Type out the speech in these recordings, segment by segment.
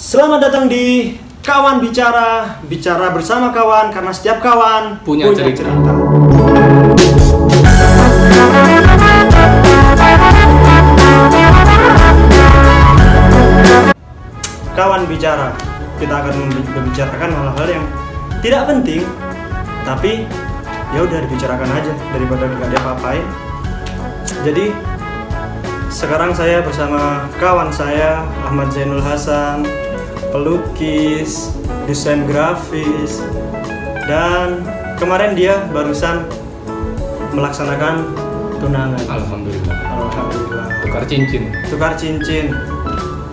Selamat datang di Kawan Bicara, bicara bersama kawan karena setiap kawan Punya cerita. Kawan Bicara, kita akan membi- membicarakan hal-hal yang tidak penting, tapi ya udah dibicarakan aja daripada nggak ada apain. Jadi sekarang saya bersama kawan saya Ahmad Zainul Hasan, pelukis, desain grafis, dan kemarin dia barusan melaksanakan tunangan. Alhamdulillah. Alhamdulillah. Tukar cincin. Tukar cincin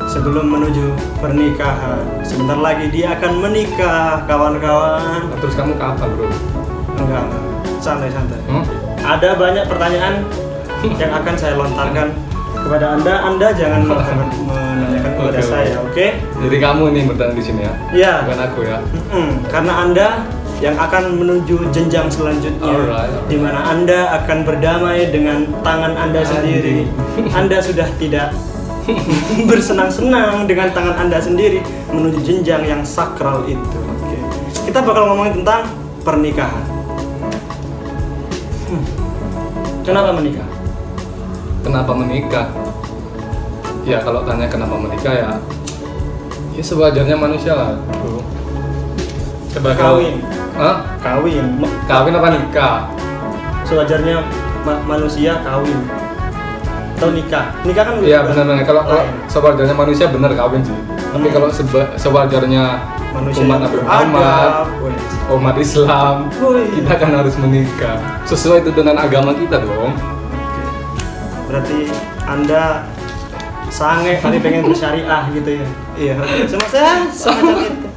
sebelum menuju pernikahan. Sebentar lagi dia akan menikah, kawan-kawan. Nah, Terus kamu kapan bro? Enggak, santai-santai. Hmm? Ada banyak pertanyaan yang akan saya lontarkan kepada anda. Anda jangan kepada oke. saya, oke? Jadi kamu nih bertahan di sini ya? Ya, Bukan aku ya? Mm-mm. karena anda yang akan menuju jenjang selanjutnya, Alright, alright. di mana anda akan berdamai dengan tangan anda sendiri. anda sudah tidak bersenang-senang dengan tangan anda sendiri menuju jenjang yang sakral itu. Oke, kita bakal ngomongin tentang pernikahan. Hmm. Kenapa menikah? Kenapa menikah? Ya kalau tanya kenapa menikah ya Ya sewajarnya manusia lah bro Sebagai Kawin. Hah? Kawin. Kawin apa nikah? Sewajarnya ma- manusia kawin atau nikah. Nikah kan Iya benar-benar kalau kalau sewajarnya manusia benar kawin sih Tapi Hmm. kalau seba- sewajarnya manusia umat Nabi. Muhammad umat Islam Woi. kita kan harus menikah sesuai itu dengan agama kita dong. Berarti Anda sange tapi pengen bersyariah gitu ya. Iya, sama saya semacam itu.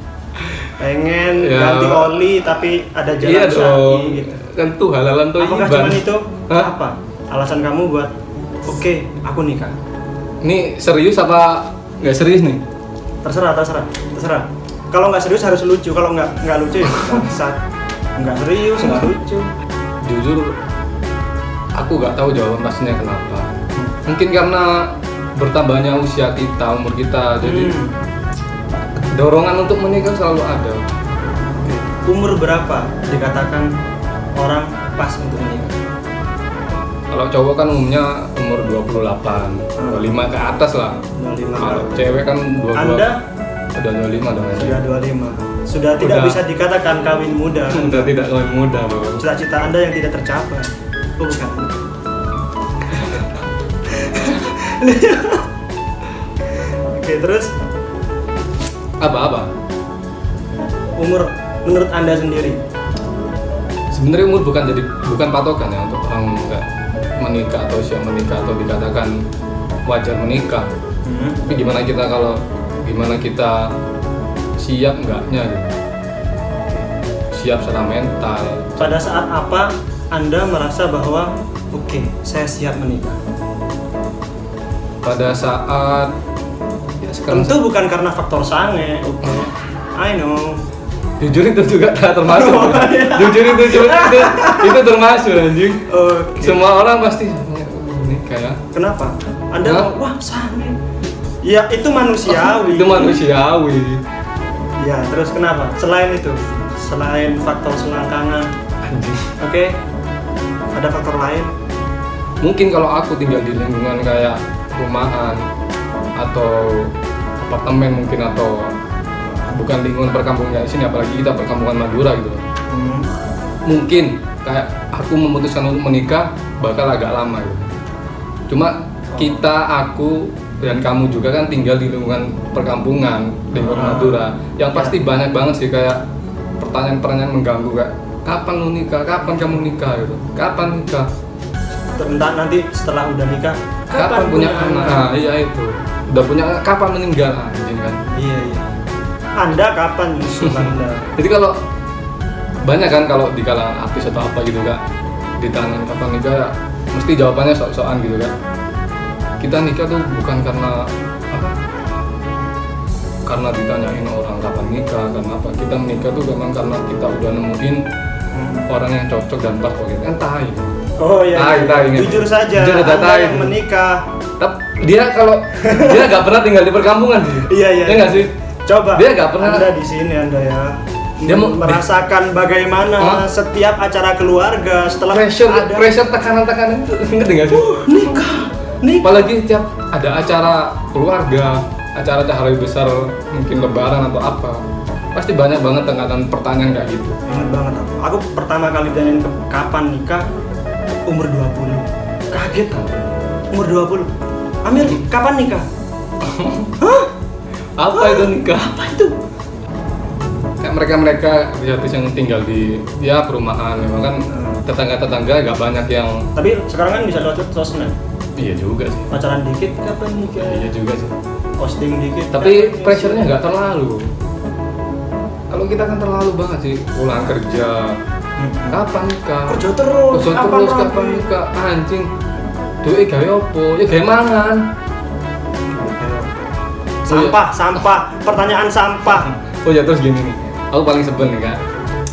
Pengen Ya. ganti oli tapi ada jalan iya dong gitu. kan tuh halalan tuh Apakah cuma itu? Hah? Apa? Alasan kamu buat oke, aku nikah. ini serius apa nggak serius nih Terserah, terserah, terserah. Kalau nggak serius harus lucu, kalau nggak nggak lucu ya bangsat. Nggak serius, nggak lucu. jujur aku nggak tahu jawaban pastinya kenapa mungkin karena bertambahnya usia kita umur kita. Jadi Hmm. dorongan untuk menikah selalu ada. Umur berapa dikatakan orang pas untuk menikah? kalau cowok kan umumnya umur 28 25 ke atas lah. 25 kalau cewek kan 22 Anda? udah 25 dong. Sudah 25 sudah tidak Udah. bisa dikatakan kawin muda. Udah tidak kawin muda cita-cita Anda yang tidak tercapai. Oh bukan oke terus? Apa-apa? Umur menurut Anda sendiri? Sebenarnya umur bukan jadi bukan patokan ya untuk orang nggak menikah atau siap menikah atau dikatakan wajar menikah. Hmm. tapi gimana kita kalau gimana kita siap enggaknya gitu? Siap secara mental. Pada saat apa Anda merasa bahwa oke saya siap menikah pada saat ya sekarang tentu bukan karena faktor sange oke. I know. Jujur itu juga termasuk. Oh, iya. jujur itu itu, itu, itu termasuk anjing. Oke. Semua orang pasti menikah ya. Kenapa? Anda Hah? mau wah sange. Ya itu manusiawi. Itu manusiawi. Ya, terus kenapa? Selain itu, selain faktor selangkangan, oke? Ada faktor lain? mungkin kalau aku tinggal di lingkungan kayak rumahan atau apartemen mungkin atau bukan lingkungan perkampungan di sini apalagi kita perkampungan Madura gitu Hmm. mungkin kayak aku memutuskan untuk menikah bakal agak lama gitu. Cuma kita, aku dan kamu juga kan tinggal di lingkungan perkampungan, lingkungan Ah. Madura. Yang Ya. pasti banyak banget sih kayak pertanyaan-pertanyaan mengganggu kayak kapan lu nikah, kapan kamu nikah gitu, kapan nikah, Entah nanti setelah udah nikah, kapan, punya anak, Nah, iya itu, udah punya anak, kapan meninggal anjing kan. Iya, iya. Anda kapan Yusuf Anda? Jadi kalau banyak kan kalau di kalangan artis atau apa gitu kak ditanya kapan nikah ya, mesti jawabannya sok-sokan gitu kan kita nikah tuh bukan karena apa karena ditanyain orang kapan nikah karena apa kita menikah tuh memang karena kita udah nemuin Hmm. orang yang cocok dan pas kita kan tai Oh iya. Iya. tai, ingat. Jujur saja, Jujur Anda yang menikah Tapi dia kalau dia nggak pernah tinggal di perkampungan sih Iya, iya. ya nggak sih Coba. Dia nggak pernah- Anda di sini Anda ya. Dia mau- merasakan bagaimana Hah? setiap acara keluarga setelah pressure ada pressure tekanan-tekanan itu ngerti nggak sih? nikah. Nikah. Apalagi tiap ada acara keluarga, acara hari besar mungkin lebaran atau apa, pasti banyak banget tekanan pertanyaan kayak gitu. Ingat banget aku. Aku pertama kali tanyain ke- kapan nikah umur 20. Kaget aku. Umur 20. Amir, kapan nikah? Hah? Apa itu nikah? Apa itu? Kayak mereka-mereka artis yang tinggal di ya perumahan, memang kan Hmm. tetangga-tetangga gak banyak yang Tapi sekarang kan bisa lewat sosmed. iya juga sih, Pacaran dikit kapan nikah? iya juga sih. Posting dikit. Tapi pressure-nya nggak terlalu. Kalau kita kan terlalu banget sih pulang kerja. Kapan nikah? Kerja terus. Kerja kapan terus rapi? kapan nikah? Anjing. Duit gawe opo? Ya gawe mangan. Sampah, sampah. Pertanyaan sampah. Oh ya terus gini nih, aku paling sebel nih kak.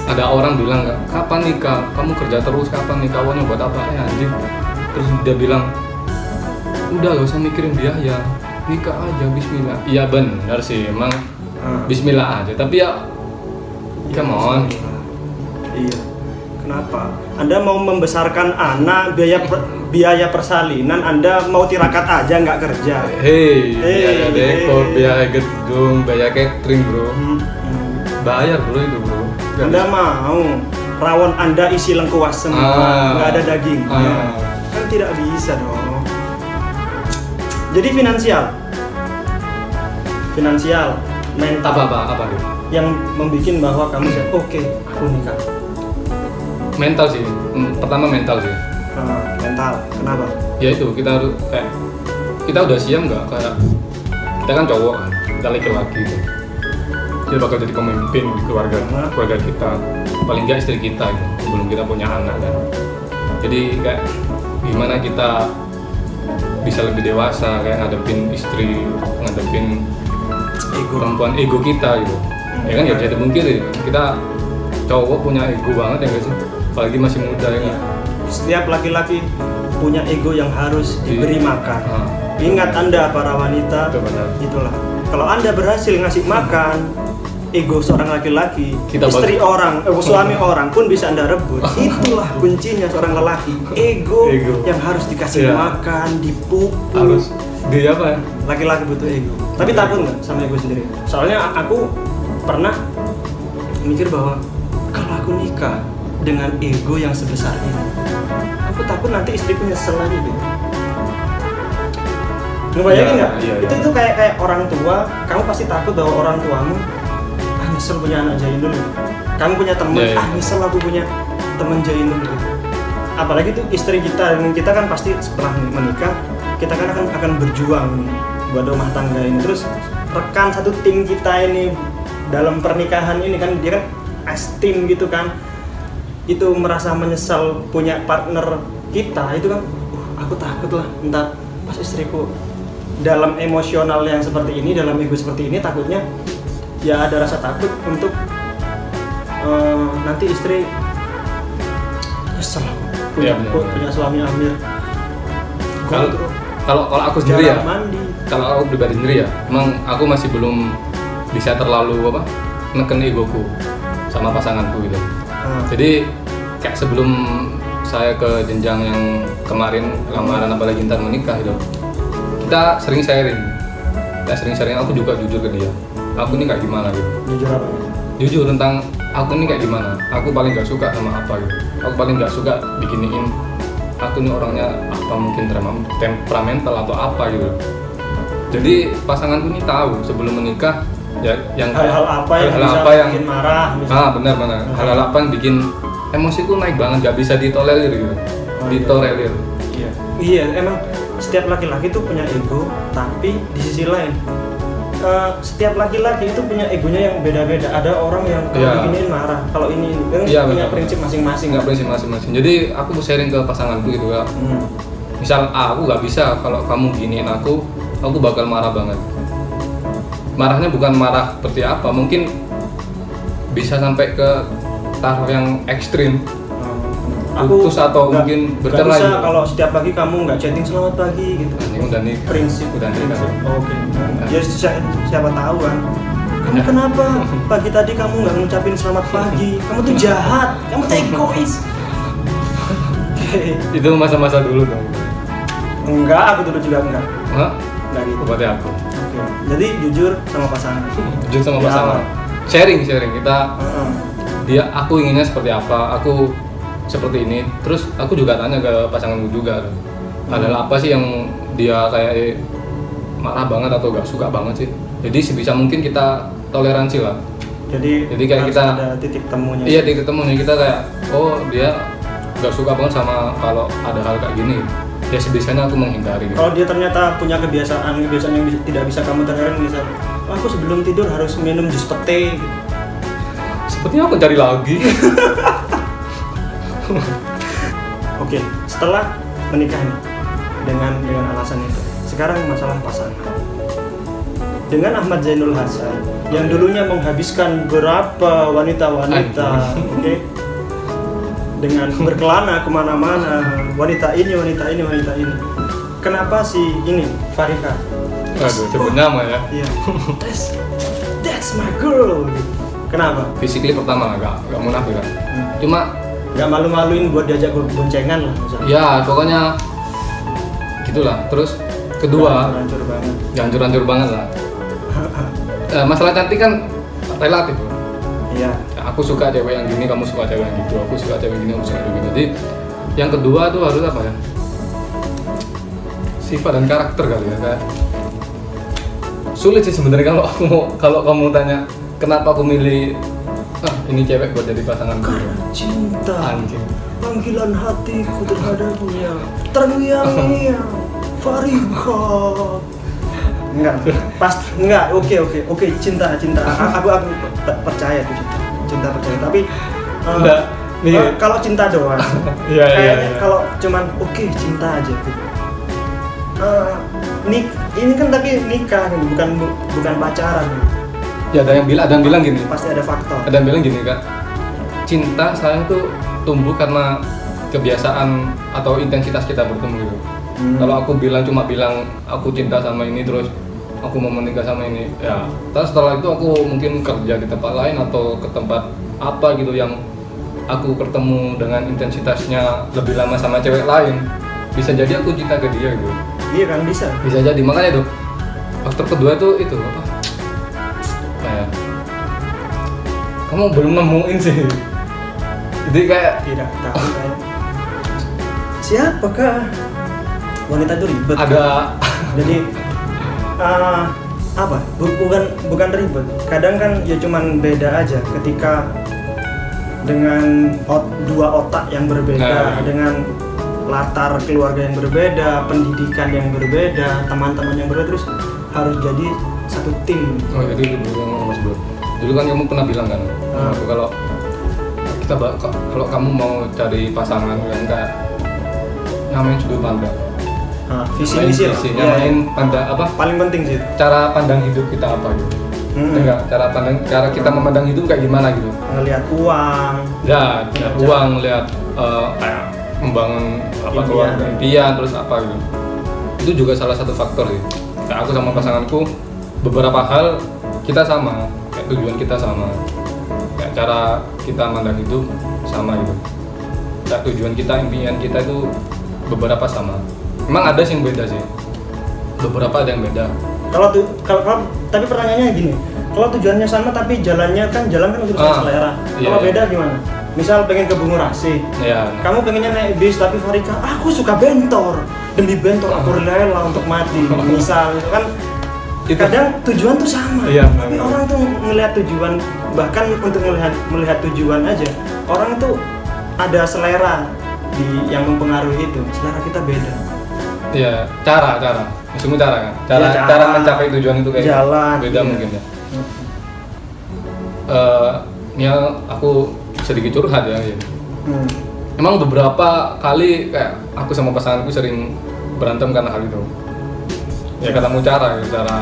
Ada orang bilang kak, kapan nikah? Kamu kerja terus, kapan nikah? Uangnya buat apa? Eh anjing. Terus dia bilang, udah gak usah mikirin biaya, nikah aja Bismillah. Iya benar sih, emang Hmm. Bismillah aja. Tapi ya, come on. Iya. Kenapa? Anda mau membesarkan anak biaya per- biaya persalinan, Anda mau tirakat aja nggak kerja. Hei, Hey, biaya dekor, hey. biaya gedung, biaya catering bro. Hmm, hmm. Bayar bro itu bro. Nggak Anda bisa. mau rawon Anda isi lengkuas semua, Ah. nggak ada dagingnya. Ah. Kan tidak bisa dong. Jadi finansial, finansial, mental apa apa apa yang membuat bahwa kamu oke, aku nikah. Mental sih. Hmm, Pertama mental sih. Ah, mental, kenapa? ya itu kita harus kayak kita udah siap nggak kayak kita kan cowok kan kita laki-laki gitu dia bakal jadi pemimpin di keluarga Hah? keluarga kita paling nggak istri kita gitu sebelum kita punya anak kan jadi kayak gimana kita bisa lebih dewasa kayak ngadepin istri ngadepin Ego. perempuan ego kita gitu ya kan ya bisa dipungkiri kita cowok punya ego banget ya sih apalagi masih muda ya Setiap laki-laki punya ego yang harus diberi Iya. makan. Ah. Ingat Anda para wanita, Itu benar. itulah. Kalau Anda berhasil ngasih makan ego seorang laki-laki, istri bagi- orang, eh, suami orang pun bisa Anda rebut. Itulah kuncinya seorang lelaki, ego, Ego. yang harus dikasih Iya. makan, dipupuk. harus dia apa ya Laki-laki butuh ego. Tapi takut nggak sama ego sendiri? Soalnya aku pernah mikir bahwa kalau aku nikah dengan ego yang sebesar ini, aku takut nanti istriku nyesel lagi gitu. Ngebayangin Iya, nggak? iya, itu iya. itu kayak kayak orang tua, kamu pasti takut bahwa orang tuamu ah nyesel punya anak Jainul. Kamu punya teman, Iya, iya. ah nyesel aku punya teman Jainul gitu. Apalagi tuh istri kita, dan kita kan pasti setelah menikah, kita kan akan akan berjuang buat rumah tangga ini. Terus rekan satu tim kita ini dalam pernikahan ini kan dia kan as team gitu kan itu merasa menyesal punya partner kita itu kan "Uh, aku takut lah. Entar pas istriku dalam emosional yang seperti ini dalam ego seperti ini takutnya ya ada rasa takut untuk eh, nanti istri nyesel punya, benar. punya suami Amir. Kalau kalau kalau aku sendiri ya mandi. kalau aku pribadi sendiri ya emang aku masih belum bisa terlalu apa neken egoku sama pasanganku gitu Ah, jadi kayak sebelum saya ke jenjang yang kemarin lamaran apalagi ntar menikah gitu kita sering sharing. Kita sering sharing aku juga jujur ke dia. Aku ini kayak gimana gitu. Jujur apa? Jujur tentang aku ini kayak gimana. Aku paling gak suka sama apa gitu. Aku paling gak suka bikiniin aku ini orangnya apa mungkin temperamental atau apa gitu. Jadi pasanganku ini tahu sebelum menikah ya yang hal-hal apa yang hal-hal bisa apa yang bikin marah misalnya. ah benar benar hal-hal apa yang bikin emosiku naik banget gak bisa ditolerir gitu Oh, iya. ditolerir Iya. Iya, emang setiap laki-laki itu punya ego, tapi di sisi lain eh, setiap laki-laki itu punya egonya yang beda-beda. Ada orang yang kalau Iya. beginiin marah, kalau ini kan Iya, punya prinsip masing-masing. nggak prinsip masing-masing jadi aku sharing ke pasanganku gitu kak Hmm. misal ah, aku nggak bisa kalau kamu giniin aku aku bakal marah banget marahnya bukan marah seperti apa mungkin bisa sampai ke tahap yang ekstrim. Putus atau nggak- mungkin bercerai. bisa kalau setiap pagi kamu nggak chatting selamat pagi gitu. ini udah nih Prinsip. udah nikah. Oh, Oke. Ya si- siapa tahu kan. Kamu kamu kenapa? Pagi tadi kamu nggak ngucapin selamat pagi. Kamu tuh jahat. Kamu tuh egois. Itu masa-masa dulu dong. Enggak aku dulu juga enggak. Hah? Enggak gitu berarti aku Oke. jadi jujur sama pasangan. Jujur sama Di pasangan. Sharing sharing. Kita Heeh. dia aku inginnya seperti apa aku seperti ini. Terus aku juga tanya ke pasanganku juga adalah apa sih yang dia kayak eh, marah banget atau gak suka banget sih? Jadi sebisa mungkin kita toleransi lah. Jadi Jadi kayak kita- ada titik temunya. Iya titik temunya. Kita kayak oh dia gak suka banget sama kalau ada hal kayak gini ya sebisanya aku menghindari. Gitu. kalau dia ternyata punya kebiasaan kebiasaan yang bisa- tidak bisa kamu toleran misal "Oh, aku sebelum tidur harus minum jus pete. Sepertinya aku cari lagi. Oke setelah menikah nih dengan dengan alasan itu sekarang masalah pasangan. Dengan Ahmad Zainul Hasan yang dulunya menghabiskan berapa wanita-wanita oke dengan berkelana ke mana-mana wanita ini wanita ini wanita ini kenapa si ini Farika aduh sebut nama ya Iya. that's, that's my girl. Kenapa? physically pertama gak, gak munafik kan Hmm. cuma Gak malu-maluin buat diajak boncengan lah misalnya. ya pokoknya gitulah terus kedua hancur banget. ya hancur-hancur banget lah Eh, masalah cantik kan relatif. Iya. Aku suka cewek yang gini kamu suka cewek yang gitu aku suka cewek gini kamu suka cewek gitu jadi yang kedua tuh harus apa ya sifat dan karakter kali ya kayak sulit sih sebenarnya kalau aku mau kalau kamu tanya kenapa aku milih ah ini cewek buat jadi pasangan Karena cinta. anjing Panggilan hatiku terhadapnya terngiang-ngiang. Farika. Enggak, pas enggak. Oke, oke, oke. Cinta, cinta. A- Aku aku per- percaya tuh cinta. Percaya. Tapi eh, Enggak, eh, kalau cinta doang. Iya, iya, Kayaknya iya. kalau cuman oke cinta aja gitu. Eh, nik ini kan tapi nikah kan, bukan bukan pacaran. ya ada yang bilang ada yang bilang gini Pasti ada faktor. ada yang bilang gini kak cinta sayang tuh tumbuh karena kebiasaan atau intensitas kita bertemu gitu Hmm. kalau aku bilang cuma bilang aku cinta sama ini terus aku mau menikah sama ini. Ya. Terus setelah itu aku mungkin kerja di tempat lain atau ke tempat apa gitu yang aku ketemu dengan intensitasnya lebih lama sama cewek lain bisa jadi aku cinta ke dia gitu. Iya kan bisa. bisa jadi. Makanya tuh faktor kedua tuh itu apa? Kayak kamu belum nemuin sih. Jadi kayak Tidak tahu kayak siapakah? Wanita itu ribet. ada Jadi eh, apa? Bu- bukan bukan ribet. Kadang kan ya cuman beda aja ketika dengan ot- dua otak yang berbeda, Nah. dengan latar keluarga yang berbeda, pendidikan yang berbeda, teman-teman yang berbeda terus harus jadi satu tim. oh jadi dulu mas bro dulu kan kamu pernah bilang kan aku kalau kita kalau kamu mau cari pasangan kan kayak nyamain sudut pandang Nah, visi misi lah. Iya, nyamain iya. pandang apa? Paling penting sih. cara pandang hidup kita apa gitu? Hmm. enggak cara pandang cara kita memandang hidup kayak gimana gitu? Ngelihat uang, ya lihat uang lihat eh, kayak membangun apa keluarga impian terus apa gitu. Itu juga salah satu faktor sih. Kayak aku sama pasanganku beberapa hal kita sama kayak tujuan kita sama. Kayak cara kita mandang hidup sama gitu. Kayak tujuan kita impian kita itu beberapa sama emang ada sih yang beda sih. Beberapa ada yang beda. Kalau tuh kalau, kalau tapi pertanyaannya gini. Kalau tujuannya sama tapi jalannya kan jalan kan urusan Ah, selera. iya, kalau iya. beda gimana? Misal pengen ke Bungu Rasi ya kamu pengennya naik bis tapi Farika aku suka bentor. Demi bentor aku rela untuk mati misal kan. Itu- kadang tujuan tuh sama Iya, tapi orang tuh melihat tujuan bahkan untuk melihat melihat tujuan aja orang tuh ada selera di yang mempengaruhi itu. Selera kita beda ya cara cara maksudmu cara kan cara Iya, cara. cara mencapai tujuan itu kayak Jalan, beda iya. mungkin ya Eh, ini aku sedikit curhat ya. ya. Hmm. Emang beberapa kali kayak aku sama pasanganku sering berantem karena hal itu. Ya ketemu cara, ya, cara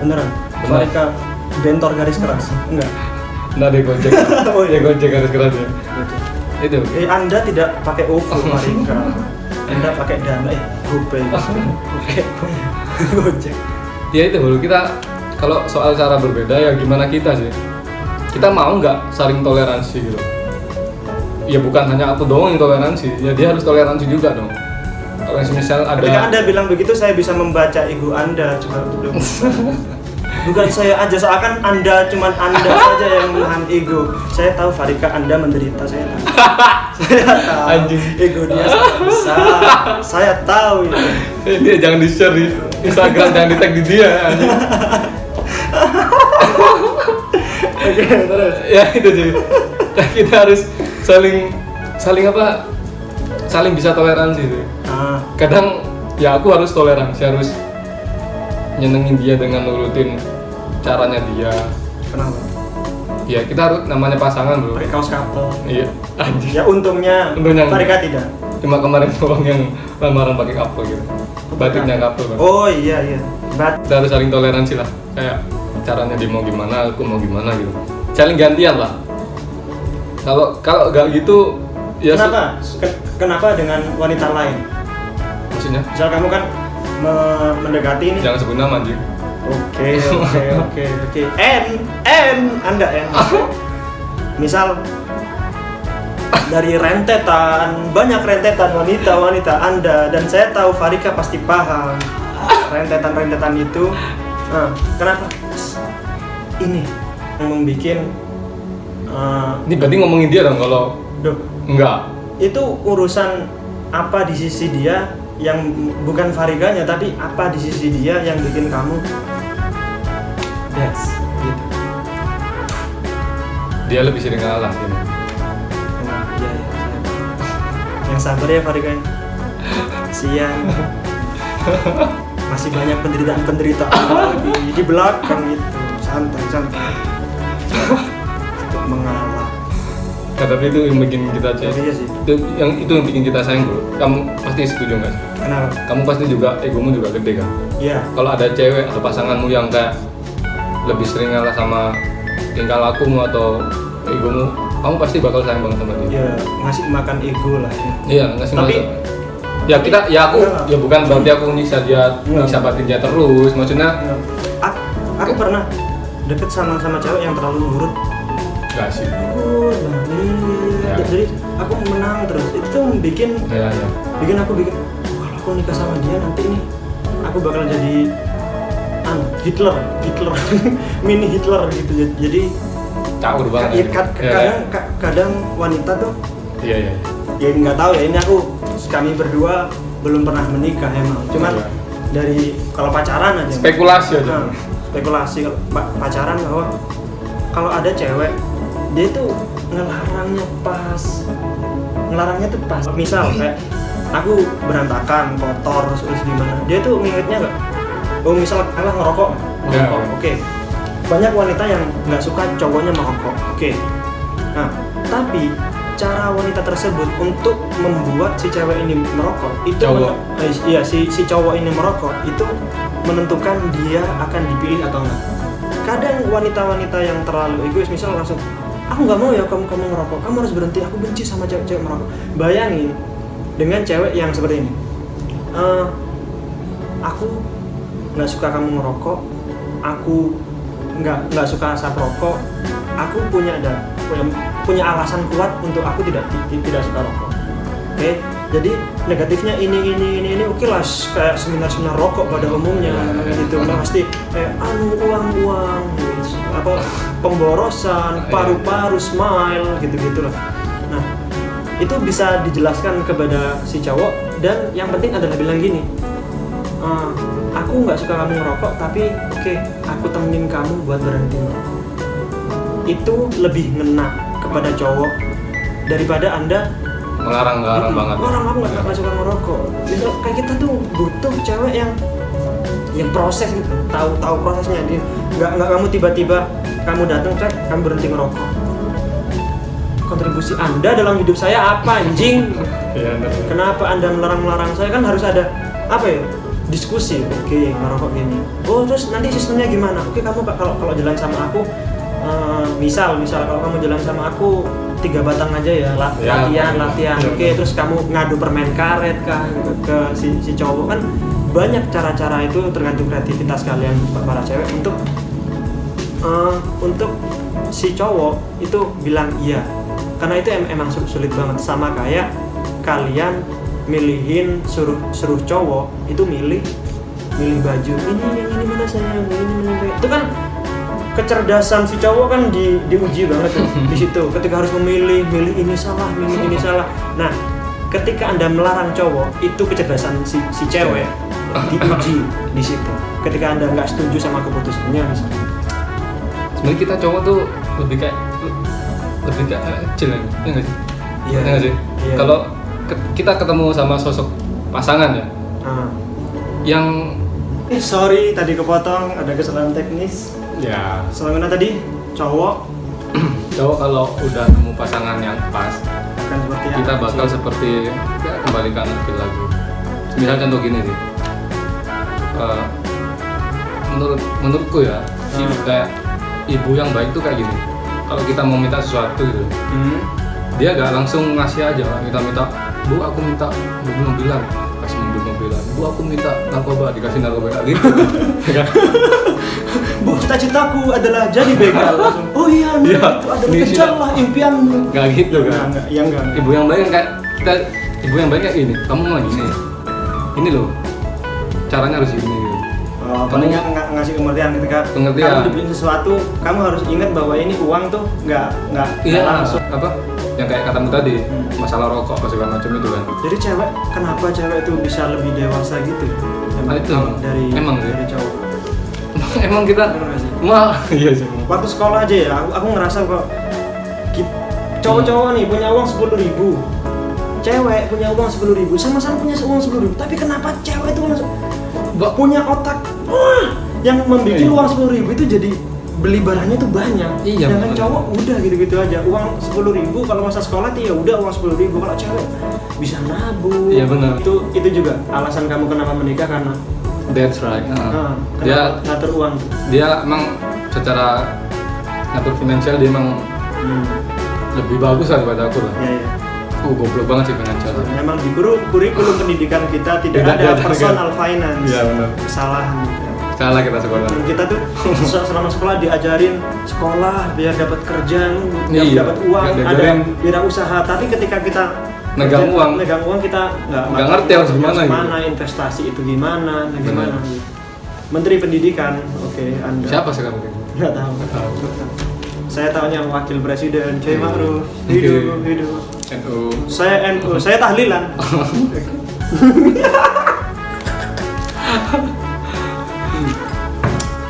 beneran Bener. Farika bentor garis keras enggak nah dia gojek, Oh, iya. dia gojek harus keras ya. Itu. Eh, Anda tidak pakai OVO, Marika. Anda pakai Dana, eh, GoPay. Oke. Gojek. Ya itu baru kita kalau soal cara berbeda ya gimana kita sih kita mau nggak saling toleransi gitu ya bukan hanya aku doang yang toleransi ya dia harus toleransi juga dong kalau misal ada Ketika Anda bilang begitu, saya bisa membaca ego Anda. Cuma bukan saya aja, seakan Anda cuman Anda saja yang menahan ego. Saya tahu Farika Anda menderita, saya tahu. saya tahu. Anjing. Ego dia sangat besar. Saya tahu itu. Eh, dia jangan di share di Instagram jangan di tag di dia. Oke, terus. ya itu sih kita harus saling saling apa saling bisa toleransi sih Ah, kadang ya aku harus toleransi harus nyenengin dia dengan nurutin caranya dia kenapa? ya kita harus namanya pasangan bro Pakai kaos couple. iya anjing Ya untungnya, Untungnya. Farika tidak. cuma kemarin doang yang lamaran pakai couple gitu batiknya couple kan Oh iya iya. Bat kita harus saling toleransi lah kayak caranya dia mau gimana aku mau gimana gitu saling gantian lah kalau kalau gak gitu ya kenapa? Ke- kenapa dengan wanita lain? maksudnya Misal kamu kan mendekati ini. jangan sebut nama anjing Oke oke oke oke. N N Anda N. Misal dari rentetan banyak rentetan wanita wanita Anda dan saya tahu Farika pasti paham rentetan rentetan itu. Nah, kenapa? Ini yang membuat eh, ini berarti ngomongin dia dong kalau duh, enggak itu urusan apa di sisi dia yang bukan Fariganya tapi apa di sisi dia yang bikin kamu that's gitu dia lebih sering ngalah gitu. nah, iya, iya, tahu. yang sabar ya Fariga siang. Masih banyak penderitaan penderitaan lagi di belakang itu. Santai santai. Mengalah Nah, tapi itu yang bikin kita Iya cek sih. itu yang itu yang bikin kita sayang bro kamu pasti setuju nggak kenapa? Kamu pasti juga egomu juga gede kan? Iya. Kalau ada cewek atau pasanganmu yang kayak lebih sering ngalah sama tingkah lakumu atau egomu kamu pasti bakal sayang banget sama dia. Ya ngasih makan ego lah ya. Iya ngasih Tapi- masa ya kita ya aku Enggak. ya bukan berarti aku nyiksa dia Enggak. nyiksa batin dia terus. Maksudnya Ya. aku, aku pernah deket sama sama cewek yang terlalu nurut sih. Nurut banget. Ya. jadi aku menang terus. Itu tuh bikin ya ya bikin aku bikin "Oh, kalau aku nikah sama dia nanti nih aku bakal jadi anu Hitler Hitler mini Hitler gitu. Jadi caur banget ya, kad- Ya, kadang ka- kadang wanita tuh iya iya. Ya nggak tahu ya ini aku kami berdua belum pernah menikah emang. Cuman Iya. dari kalau pacaran aja. Spekulasi aja. Nah, spekulasi kalau pacaran bahwa kalau ada cewek dia tuh ngelarangnya pas. Ngelarangnya tuh pas. Misal kayak aku berantakan kotor terus gimana. Dia tuh ngingetnya nggak? Oh misal kalah ngerokok. Ngerokok. Oke. Banyak wanita yang nggak suka cowoknya merokok. Oke. Nah tapi cara wanita tersebut untuk membuat si cewek ini merokok itu Cowok. men- eh, iya si si cowok ini merokok itu menentukan dia akan dipilih atau enggak kadang wanita-wanita yang terlalu egois misal langsung aku nggak mau ya kamu kamu merokok kamu harus berhenti. Aku benci sama cewek-cewek merokok. Bayangin dengan cewek yang seperti ini. Eh, aku nggak suka kamu merokok aku nggak nggak suka asap rokok. Aku punya ada punya, punya alasan kuat untuk aku tidak ti- tidak suka rokok. Oke? Jadi negatifnya ini ini ini ini oke lah s- kayak seminar-seminar rokok pada umumnya gitu. Pasti kayak anu uang uang apa pemborosan paru-paru smile gitu gitulah nah itu bisa dijelaskan kepada si cowok dan yang penting adalah bilang gini "Eh, aku nggak suka kamu ngerokok tapi oke aku temenin kamu buat berhenti merokok itu lebih ngena kepada cowok daripada anda melarang melarang banget. orang aku nggak nggak suka ngerokok. Misal kayak kita tuh butuh cewek yang yang proses gitu tahu tahu prosesnya. Dia nggak nggak kamu tiba-tiba kamu datang cek kamu berhenti ngerokok. Kontribusi anda dalam hidup saya apa anjing? Iya kenapa anda melarang-melarang saya? Kan harus ada apa ya diskusi. Oke ngerokok gini. Oh terus nanti sistemnya gimana? Oke kamu kalau kalau jalan sama aku eh, misal misal kalau kamu jalan sama aku tiga batang aja ya la- Ya. latihan latihan. Ya. oke terus kamu ngadu permen karet kah ke, ke si, si cowok kan banyak cara-cara itu tergantung kreativitas kalian para cewek. Untuk Eh, untuk si cowok itu bilang iya. Karena itu em- emang sulit, banget. Sama kayak kalian milihin suruh suruh cowok itu milih milih baju. Ini yang ini mana sayang? Ini mana itu kan kecerdasan si cowok kan di, diuji banget tuh di situ. Ketika harus memilih milih ini salah milih ini salah. Nah ketika anda melarang cowok itu kecerdasan si, si cewek. Diuji di situ. Ketika anda nggak setuju sama keputusannya misalnya. Sebenarnya kita cowok tuh lebih kayak lebih kayak kecil ya iya nggak sih? Iya. Iya nggak sih? Iya. kalau ke- kita ketemu sama sosok pasangan ya. Ah. yang Eh, sorry tadi kepotong ada kesalahan teknis. Ya. Selama tadi cowok. Cowok kalau udah nemu pasangan yang pas akan seperti kita bakal seperti ya, kembali ke anak lagi. Misal contoh gini sih Eh, menurut menurutku ya Hmm. ibu kayak ibu yang baik tuh kayak gini. Kalau kita mau minta sesuatu gitu Hmm. dia gak langsung ngasih aja kita minta bu aku minta mobil mobilan. Kasih mobil mobilan bu aku minta narkoba dikasih narkoba Nggak gitu. Kan Bu, cita-citaku adalah jadi begal langsung. Oh iya, Iya, itu adalah ini kejarlah impianmu. Nggak gitu kan ya enggak. ibu yang baik kan kita ibu yang baik kayak gini kamu mau gini ini loh caranya harus gini gitu. Oh, Kamu- nggak ngasih pengertian ketika Pengertian. kamu dibeliin sesuatu, kamu harus ingat bahwa ini uang tuh nggak nggak iya langsung. apa yang kayak katamu tadi Hmm. masalah rokok segala macam itu kan Jadi cewek, kenapa cewek itu bisa lebih dewasa gitu? Ah, itu dari emang dari cowok. emang kita Bener nggak sih? mah iya sih waktu sekolah aja ya aku, aku ngerasa kok cowok-cowok nih punya uang sepuluh ribu cewek punya uang sepuluh ribu sama-sama punya uang sepuluh ribu tapi kenapa cewek itu Mbak, punya otak wah yang membuat Iya. uang sepuluh ribu itu jadi beli barangnya tuh banyak Iya, sedangkan bener. cowok udah gitu-gitu aja uang sepuluh ribu kalau masa sekolah tuh ya udah uang sepuluh ribu kalau cewek bisa nabung Iya, bener. itu itu juga alasan kamu kenapa menikah karena that's right Nah, ah, dia ngatur uang dia emang secara ngatur finansial dia emang hmm. lebih bagus daripada aku lah ya, ya. uh goblok banget sih finansial Memang di kuru- kurikulum pendidikan kita tidak Tidak ada personal finance. Iya, benar. Kesalahan. salah kita sekolah Dan kita tuh se- selama sekolah diajarin sekolah biar dapat kerja, biar Iya, dapat uang, ada diajarin. wirausaha. Tapi ketika kita Megang kerja- uang. megang uang kita nggak Nggak ngerti harus gimana gitu. gimana investasi itu gimana, gimana. Benar. gitu. Menteri Pendidikan, oke, anda. siapa sekarang Nggak tahu. Nggak tahu. Saya tahunya wakil presiden, Kiai Iya. Ma'ruf. Hidup, hidup. NU Saya NU, saya tahlilan.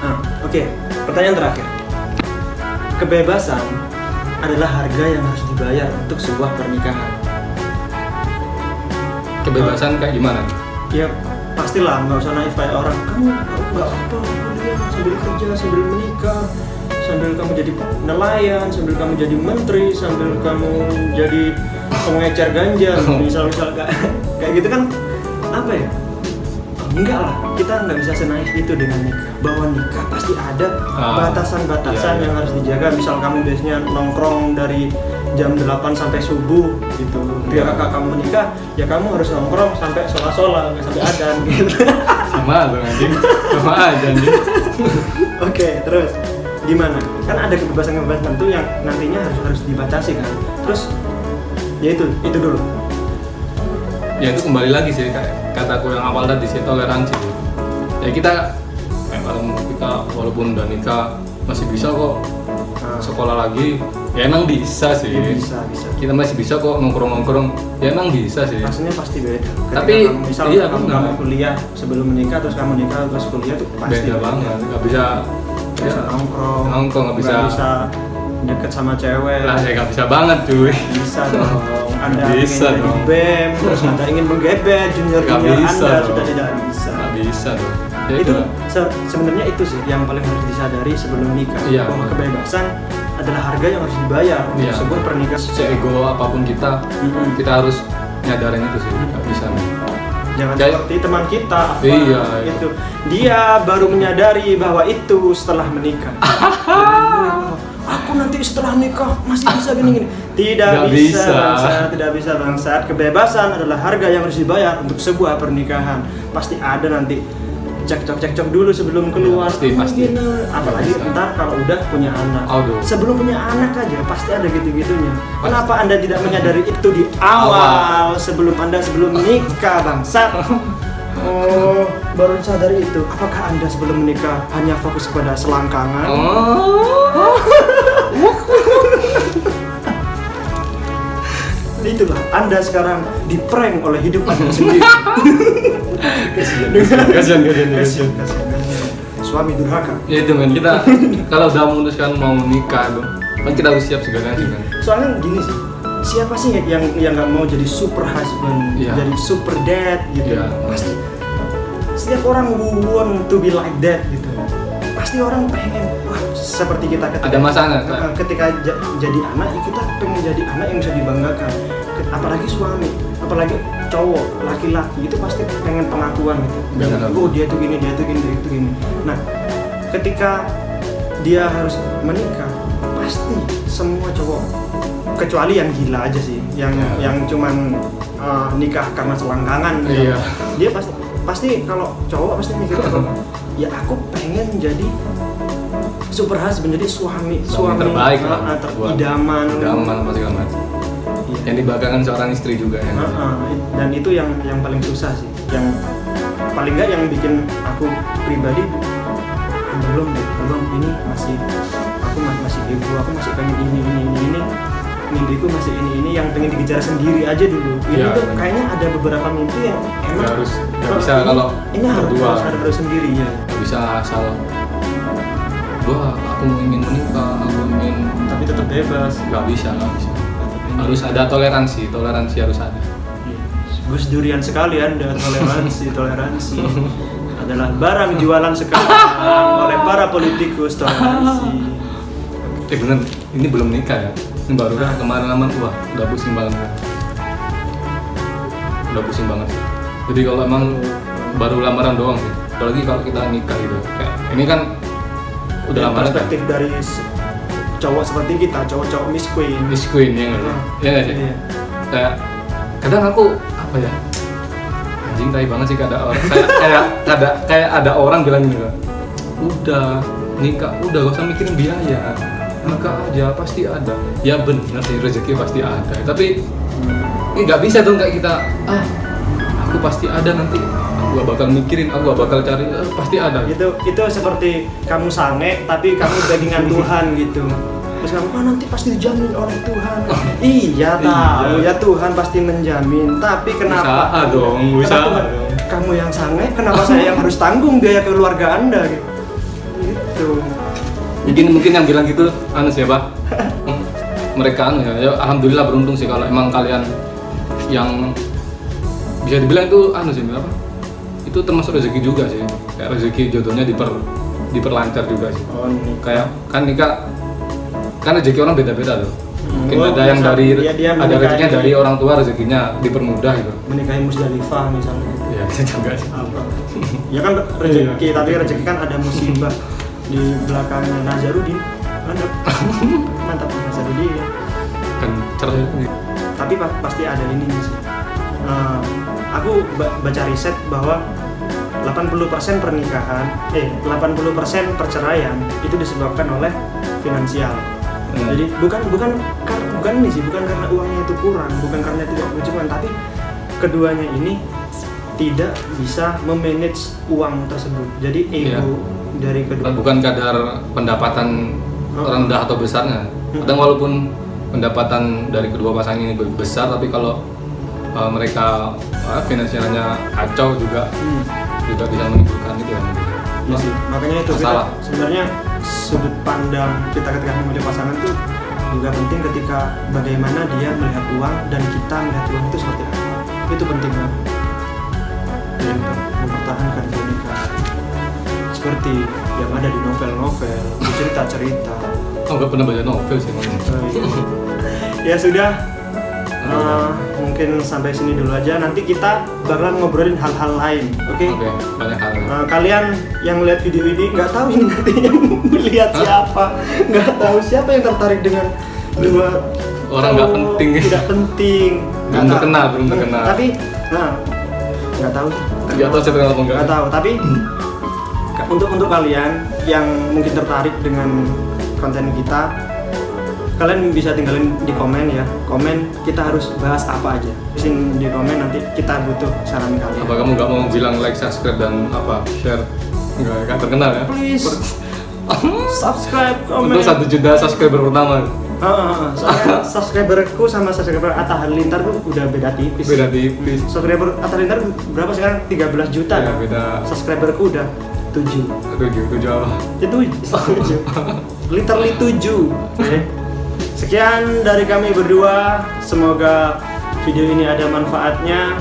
Nah, Oke, pertanyaan terakhir. Kebebasan adalah harga yang harus dibayar untuk sebuah pernikahan. Kebebasan kayak gimana? Ya pastilah nggak usah naif kayak orang. Kamu nggak apa? Kuliah sambil kerja sambil menikah sambil kamu jadi nelayan sambil kamu jadi menteri sambil kamu jadi pengecer ganja misal misal kayak kayak gitu kan apa ya? Enggak lah kita nggak bisa senaif itu dengan nikah. Bahwa nikah pasti ada Ah, batasan-batasan iya, iya. yang harus dijaga. Misal kamu biasanya nongkrong dari jam 8 sampai subuh gitu. Ketika kakak kamu menikah ya kamu harus nongkrong sampai sholat-sholat nggak sampai adan gitu. Sama lu anjing. Sama aja anjing. Oke terus. Gimana? Kan ada kebebasan-kebebasan tertentu yang nantinya harus harus dibatasi kan? Terus ya itu itu dulu. Ya itu kembali lagi sih kataku yang awal tadi sih toleransi. Ya kita kayak kalau kita walaupun udah nikah masih bisa kok. Nah, sekolah lagi ya emang bisa sih. Ya bisa bisa. Kita masih bisa kok nongkrong nongkrong ya emang bisa sih. Rasanya pasti beda. Ketika Tapi, kamu, misal iya, kamu, benar. kamu kuliah sebelum menikah terus kamu nikah terus kuliah tuh pasti beda banget. Nggak bisa Nggak bisa nongkrong. Nongkrong nggak bisa. bisa deket sama cewek. Lah ya nggak bisa banget cuy. Bisa dong. Anda Bisa ingin dong. bem terus anda ingin menggebet junior Nggak junior bisa anda dong. sudah tidak bisa. Nggak bisa tuh ya itu itu se- sebenarnya itu sih yang paling harus disadari sebelum nikah Iya, bahwa kebebasan adalah harga yang harus dibayar untuk Iya. sebuah pernikahan seego apa pun kita Mm-mm. kita harus nyadarin itu sih nggak bisa nih jangan Kayak- seperti teman kita apa, Iya, iya. itu dia baru menyadari bahwa itu setelah menikah aku nanti setelah nikah masih bisa gini-gini tidak Nggak bisa, bisa. bangsat tidak bisa bangsat kebebasan adalah harga yang harus dibayar untuk sebuah pernikahan pasti ada nanti cekcok cekcok dulu sebelum keluar pasti, "Oh, pasti. gini." apalagi Bisa. ntar kalau udah punya anak Aduh. sebelum punya anak aja pasti ada gitu gitunya kenapa anda tidak menyadari itu di awal, sebelum anda sebelum nikah bangsat Oh, baru sadari itu. Apakah Anda sebelum menikah hanya fokus pada selangkangan? Oh. Itulah Anda sekarang diprank oleh hidup Anda sendiri. Kasihan, kasihan. Suami durhaka. Ya itu men, kita kalau udah memutuskan mau nikah tuh, kan kita harus siap segalanya sih kan. Soalnya gini sih, siapa sih yang yang nggak mau jadi super husband, Iya. jadi super dad gitu? Iya. Pasti setiap orang want to be like that gitu. Pasti orang pengen, wah seperti kita ketika Ada masanya, Kak. Uh, ketika ja- jadi anak, ya kita pengen jadi anak yang bisa dibanggakan. Apalagi suami, apalagi cowok, laki-laki itu pasti pengen pengakuan gitu. Benar. Oh dia tuh gini, dia tuh gini, dia tuh gini. Nah, ketika dia harus menikah, pasti semua cowok kecuali yang gila aja sih, yang Ya. yang cuman uh, nikah karena selangkangan. Iya. Dia pasti pasti kalau cowok pasti mikir ya aku pengen jadi super husband jadi suami Suami terbaik uh, lah, uh, ter- idaman Idaman apa segala macam. Iya. Yang dibanggakan seorang istri juga ya. Uh, uh, dan itu yang yang paling susah sih yang paling nggak yang bikin aku pribadi belum deh belum ini masih aku masih masih ego aku masih pengen ini ini ini ini mimpiku masih ini ini yang pengen dikejar sendiri aja dulu ini Iya, tuh kayaknya ada beberapa mimpi yang emang Nggak harus- nggak bisa ini- kalau ini harus, berdua. harus ada baru sendiri ya bisa asal wah aku ingin menikah, aku ingin tapi tetap bebas nggak bisa, nggak bisa. Harus ada toleransi, toleransi harus ada. Gus durian sekali anda toleransi toleransi. Adalah barang jualan sekarang oleh para politikus toleransi. Eh bener, ini belum nikah ya? Ini baru Nah. kemarin-kemarin, wah udah pusing banget. Udah pusing banget. Jadi kalau emang baru lamaran doang sih. Apalagi kalau kita nikah gitu. Kayak ini kan udah Dari lamaran. kan? perspektif dari se- cowok seperti kita cowok-cowok miss queen Miss Queen ya nggak sih? Ah. Iya nggak sih? Iya. Kayak kadang aku apa ya anjing tai banget sih kayak ada orang kayak kayak ada kayak ada orang bilang gitu udah nikah udah gak usah mikirin biaya nikah aja pasti ada ya benar sih rezeki pasti ada tapi ini nggak bisa dong kayak kita ah aku pasti ada nanti gak bakal mikirin aku gak bakal cari "Eh, pasti ada. Itu itu seperti kamu sange tapi kamu bagingan Tuhan gitu. Terus kamu ah nanti pasti dijamin oleh Tuhan. Iya tahu Iya. ya Tuhan pasti menjamin. Tapi kenapa? Usaha dong, Kenapa usaha Tuhan- dong. kamu yang sange kenapa saya yang harus tanggung biaya keluarga anda? Gitu gitu. Mungkin mungkin yang bilang gitu anu siapa? Mereka anu ya, ya alhamdulillah beruntung sih kalau emang kalian yang bisa dibilang itu anu sih apa itu termasuk rezeki juga sih. Kayak rezeki jodohnya diper diperlancar juga sih. Oh kayak kan nikah kan rezeki orang beda-beda tuh. Mungkin Oh, ada yang bisa. dari Dia- dia ada rezekinya dari orang tua rezekinya dipermudah gitu. Menikahi Musdalifah misalnya. Ya itu juga sih. Apa? Ya kan rezeki Iya. tapi rezeki kan ada musibah di belakangnya Nazarudin. Mantap. Mantap Nazarudin ya. kan tapi pa- pasti ada ini sih Eh, aku ba- baca riset bahwa 80% pernikahan eh 80% perceraian itu disebabkan oleh finansial Hmm. jadi bukan bukan kar- bukan ini sih bukan karena uangnya itu kurang bukan karena tidak berjuang tapi keduanya ini tidak bisa memanage uang tersebut jadi ego dari kedua bukan kadar pendapatan Oh. rendah atau besarnya. Kadang walaupun pendapatan dari kedua pasangan ini besar, tapi kalau uh, mereka uh, finansialnya kacau juga Hmm. juga bisa menimbulkan itu ya. Iya sih, makanya itu kita Masalah. sebenarnya sudut pandang kita ketika memilih pasangan itu juga penting ketika bagaimana dia melihat uang dan kita melihat uang itu seperti apa. Itu penting banget. Ya, untuk mempertahankan pernikahan. Seperti yang ada di novel-novel, cerita-cerita. Oh nggak pernah baca novel sih. Oh, iya. ya sudah, Eh, mungkin sampai sini dulu aja. Nanti kita bakalan ngobrolin hal-hal lain, oke? Oke, banyak hal. Nah, kalian yang lihat video ini nggak tahu ini nanti yang siapa, nggak tahu siapa yang tertarik dengan dua Orang nggak cowok penting. tidak penting, Belum terkenal, belum terkenal. Tapi, nah, nggak tahu, Nggak tahu saya terkenal apa enggak. nggak tahu. Tapi untuk untuk kalian yang mungkin tertarik dengan konten kita kalian bisa tinggalin di komen ya. Komen kita harus bahas apa aja. Bisin di komen nanti kita butuh saran kalian. Apa kamu nggak mau bilang like subscribe dan apa share? Nggak nggak terkenal ya? Please. Subscribe komen. Untuk satu juta subscriber pertama. Ah. soalnya subscriberku sama subscriber Atta Halilintar tuh udah beda tipis. Beda tipis. Subscriber Atta Halilintar berapa sekarang? 13 juta. Ya kan? beda. Subscriberku udah 7 tujuh tujuh apa? Itu tujuh. Literally tujuh. Oke. Sekian dari kami berdua. Semoga video ini ada manfaatnya.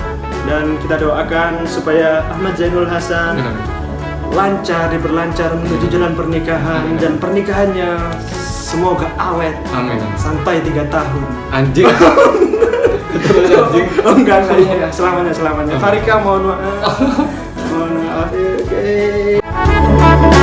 Dan kita doakan supaya Ahmad Zainul Hasan lancar diperlancar menuju jalan pernikahan dan pernikahannya semoga awet amin. sampai tiga tahun. Anjing. Anjing. Oh enggak enggak. Iya, iya. selamanya selamanya Farika mohon maaf. Mohon maaf. Ya, oke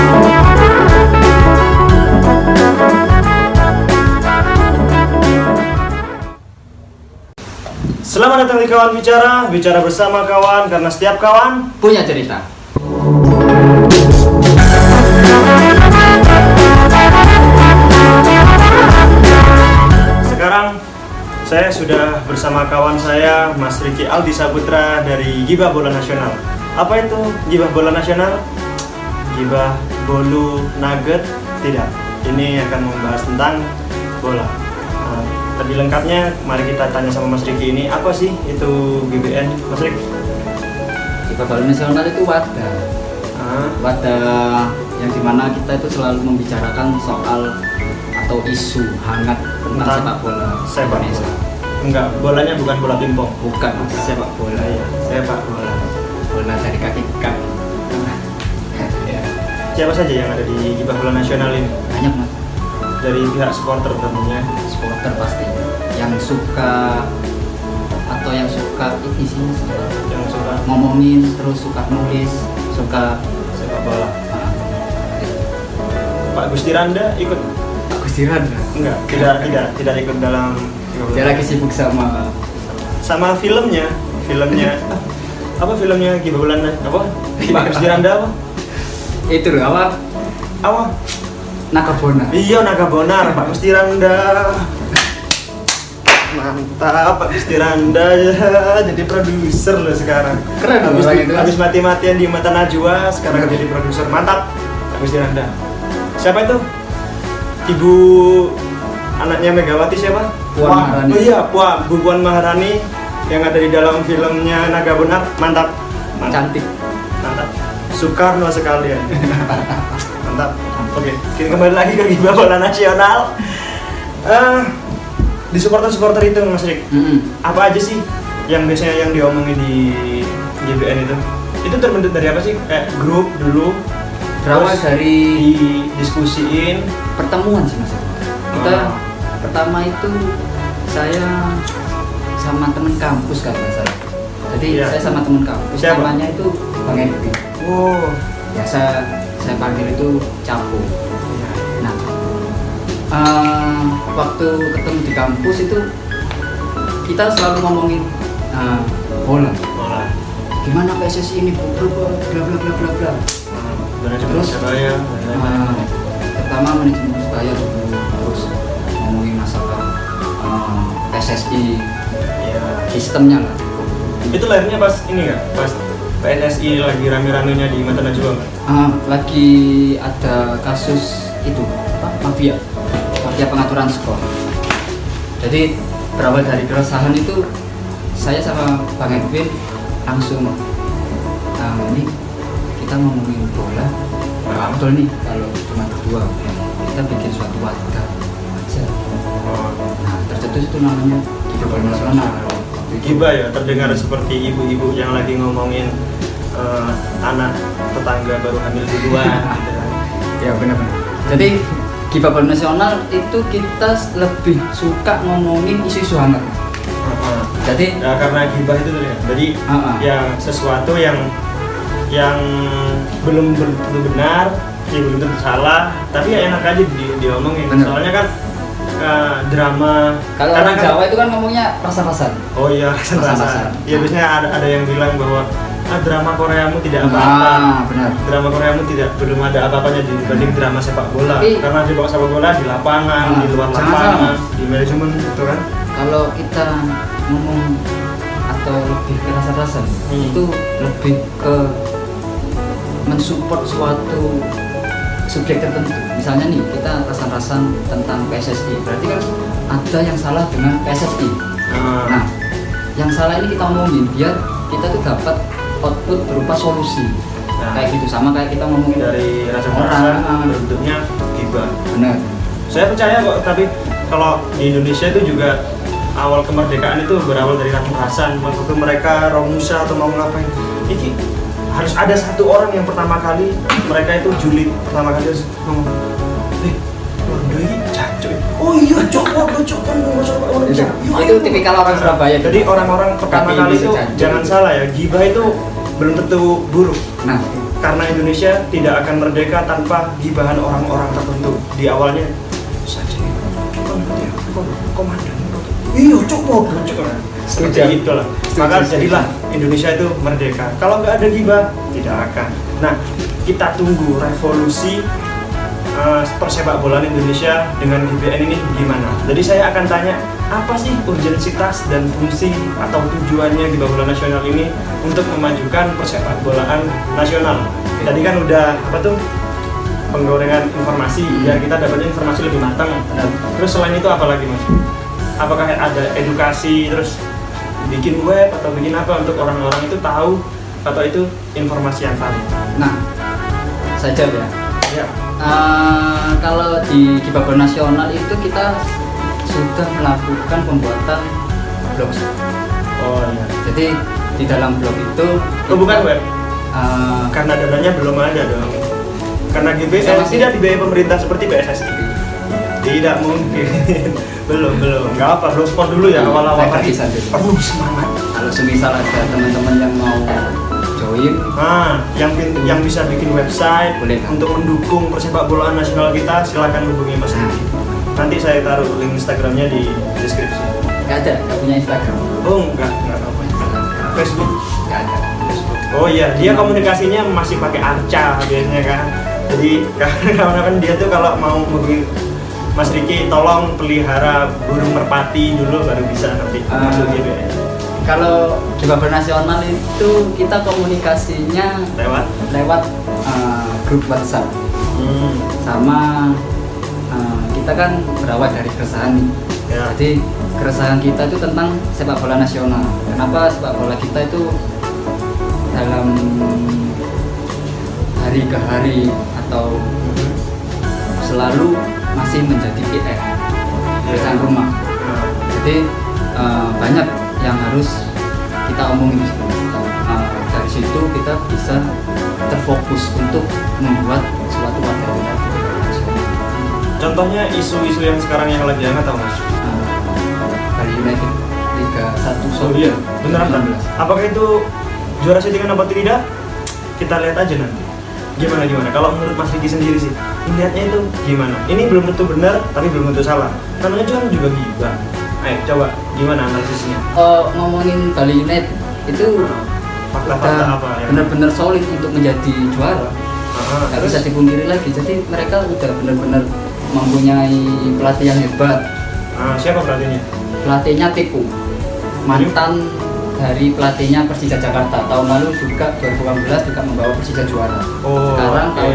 Selamat datang di kawan bicara, bicara bersama kawan karena setiap kawan punya cerita. Sekarang saya sudah bersama kawan saya Mas Riki Aldi Saputra dari Gibah Bola Nasional. Apa itu Gibah Bola Nasional? Gibah Bolu Nugget? Tidak. Ini akan membahas tentang bola. Lebih lengkapnya mari kita tanya sama Mas Riki ini apa sih itu GBN Mas Riki? Kita Bola Nasional itu wadah, Ah, wadah yang di mana kita itu selalu membicarakan soal atau isu hangat tentang Tentang sepak bola sepak Indonesia. bola. Enggak, bolanya bukan bola pingpong. Bukan sepak bola ya, Sepak bola. bola dari kaki kaki. ya, Siapa saja yang ada di Gibah Bola Nasional ini? banyak mas Dari pihak supporter tentunya. supporter pasti yang suka atau yang suka ini sih yang suka ngomongin terus suka nulis suka sepak bola. ah, Pak Gusti Randa ikut aku siran enggak? Tidak tidak tidak ikut dalam dia lagi sibuk sama sama filmnya filmnya apa filmnya Gibah Bola Na- apa Pak Gusti Randa apa? itu loh apa Apa? Nakabona Iya Naga Bonar Pak Gusti Randa. Mantap Pak Gusti Randa. Ya jadi produser loh sekarang. Keren habis, orang itu, Mas. habis mati-matian di mata Najwa sekarang jadi produser. Mantap Pak Gusti Randa. Siapa itu? Ibu anaknya Megawati siapa? Puan Maharani. oh iya Puan Bu Puan Maharani yang ada di dalam filmnya Naga Bonar mantap mantap. Cantik. Mantap. Soekarno sekalian. Mantap oke kita kembali lagi ke Gibah Bola Nasional. Eh, di supporter-supporter itu Mas Rik Mm-mm. apa aja sih yang biasanya yang diomongin di GBN itu? Itu terbentuk dari apa sih? Kayak grup dulu berawal dari didiskusiin. pertemuan sih mas. Kita Oh. pertama itu saya sama temen kampus kan nggak salah. Jadi Iya. saya sama temen kampus. Siapa? namanya itu bang Edwin. Wow biasa saya panggil itu capo nah eh, waktu ketemu di kampus itu kita selalu ngomongin eh, bola. Gimana PSSI ini bla bla bla bla bla bla Terus? Persebaya Nah, pertama manajemen dulu terus ngomongin masalah eh, PSSI Iya. sistemnya lah. Itu lahirnya pas ini nggak? Pas PSSI lagi rame-ramenya di Mata Najwa nggak? Ah, lagi ada kasus itu apa? Mafia. Mafia pengaturan skor. Jadi berawal dari keresahan itu saya sama Bang Edwin langsung nah ini kita ngomongin bola. Nah, betul nih kalau cuma berdua kita bikin suatu wadah aja. Nah tercetus itu namanya Giga Bola Nasional Waktu itu. Giba ya terdengar seperti ibu-ibu yang lagi ngomongin eh, anak tetangga baru hamil duluan gitu kan. Ya benar-benar. Jadi Giba Bola Nasional itu kita lebih suka ngomongin isu-isu hangat. Heeh. Jadi Ya, karena gibah itu ya. Jadi Heeh. yang sesuatu yang yang belum benar, ya belum tentu salah, tapi ya enak aja di, diomongin. Bener. Soalnya kan drama kalau karena orang kan- Jawa itu kan ngomongnya rasa-rasan. Oh iya, Rasa-rasan. rasa-rasan. Ya biasanya ada ada yang bilang bahwa ah, drama Koreamu tidak apa-apa ah benar drama Koreamu tidak belum ada apa-apanya dibanding drama sepak bola Tapi- karena di sepak bola di lapangan Ah, di luar lapangan di manajemen gitu kan kalau kita ngomong atau lebih ke rasa-rasa Hmm. itu lebih ke mensupport suatu subjek tertentu. Misalnya nih kita rasan-rasan tentang PSSI berarti kan ada yang salah dengan PSSI Ah, nah yang salah ini kita omongin biar kita tuh dapat output berupa solusi. Nah. kayak gitu sama kayak kita ngomongin dari rasa orang. rasa ah, bentuknya gibah. Benar saya percaya kok tapi kalau di Indonesia itu juga awal kemerdekaan itu berawal dari rasan waktu mereka Romusa atau mau ngapain. Ini harus ada satu orang yang pertama kali mereka itu julid pertama kali harus ngomong eh Londo ini ya." oh iya cok waduh cok kan pakai orang Itu- cok. Itu ayo." tipikal orang Surabaya. jadi orang-orang pertama kali itu jangan salah ya gibah itu belum tentu buruk nah karena Indonesia tidak akan merdeka tanpa gibahan orang-orang tertentu di awalnya saja dia komandan iya cuk mau cuk seperti Setuju. itulah. Setuju, maka jadilah Indonesia itu merdeka. Kalau nggak ada gibah tidak akan. Nah kita tunggu revolusi eh, persepak bolaan Indonesia dengan GBN ini gimana. Jadi saya akan tanya apa sih urgensitas dan fungsi atau tujuannya di bola nasional ini untuk memajukan persepak bolaan nasional? Tadi kan udah apa tuh penggorengan informasi biar kita dapatnya informasi lebih matang. Terus selain itu apa lagi mas? Apakah ada edukasi terus bikin web atau bikin apa untuk orang-orang itu tahu atau itu informasi yang valid. Nah saya jawab ya. Ya. Eh, kalau di Kibabon Nasional itu kita sudah melakukan pembuatan blog. oh iya. Jadi di dalam blog itu oh bukan web? eh, karena dananya belum ada dong. Karena GBN Sama sih. tidak dibiayai pemerintah seperti PSSI tidak mungkin. Belum belum. Nggak apa belum sport dulu ya awal-awal saya tadi. perlu semangat. Kalau semisal ada teman-teman yang mau join, nah yang yang bisa bikin website Boleh, untuk mendukung persepak bolaan nasional kita silakan hubungi Mas Riki nanti saya taruh link Instagramnya di deskripsi. Nggak ada, nggak punya Instagram, oh enggak enggak apa Facebook? Nggak ada. Oh iya, dia komunikasinya masih pakai arca biasanya kan. Jadi karena kan dia tuh kalau mau Mas Riki tolong pelihara burung merpati dulu baru bisa nanti Ah. masuk GBN. Kalau Kibabon Nasional itu kita komunikasinya Lewat. lewat eh, grup WhatsApp. Hmm. sama uh, kita kan berawal dari keresahan nih Ya. jadi keresahan kita itu tentang sepak bola nasional kenapa sepak bola kita itu dalam hari ke hari atau selalu masih menjadi PR pekerjaan rumah Nah, jadi uh, banyak yang harus kita omongin. Uh, dari situ kita bisa terfokus untuk membuat suatu nasional. Contohnya isu-isu yang sekarang yang lagi hangat tau mas? Uh, Bali United Liga 1 Oh iya, beneran kan? 19. Apakah itu juara settingan apa tidak? Kita lihat aja nanti. Gimana gimana? Kalau menurut Mas Riki sendiri sih, melihatnya itu gimana? Ini belum tentu benar, tapi belum tentu salah. Namanya juga juga gibah. Ayo coba gimana analisisnya? Oh, ngomongin Bali United itu Fakta-fakta udah apa yang? benar-benar solid untuk menjadi juara. Ah, Nggak bisa dipungkiri lagi. Jadi mereka udah benar-benar mempunyai pelatih yang hebat. Ah, siapa pelatihnya? Pelatihnya Tipu, mantan dari pelatihnya Persija Jakarta. Tahun lalu juga 2018 juga membawa Persija juara. Oh, Sekarang oke. tahun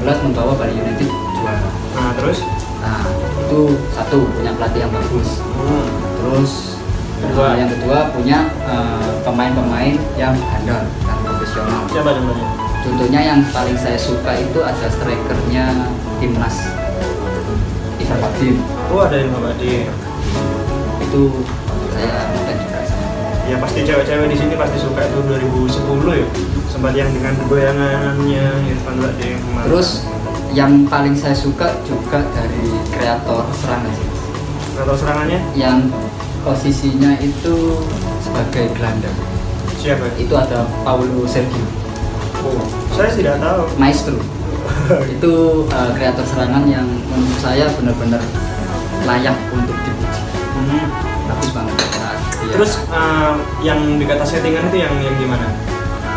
2019 membawa Bali United juara. Nah, terus? Nah, itu satu punya pelatih yang bagus. Hmm. Terus Kedua. eh, yang kedua punya eh, pemain-pemain yang handal dan profesional. Siapa contohnya? Contohnya yang paling saya suka itu ada strikernya timnas Ivan Fakdim. Oh, ada yang Mabadi. Itu saya ngefans juga sama. Ya pasti cewek-cewek di sini pasti suka itu 2010 ya. Sempat yang dengan goyangannya Irfan Bade. Terus yang paling saya suka juga dari kreator serangan atau serangannya Yang posisinya itu sebagai gelandang. siapa? Itu ada Paulo Sergio, Oh, saya tidak tahu. maestro. itu eh, kreator serangan yang menurut saya benar-benar layak untuk dipuji. Hmm. Bagus banget. Terus eh, yang dikata settingan itu yang yang gimana?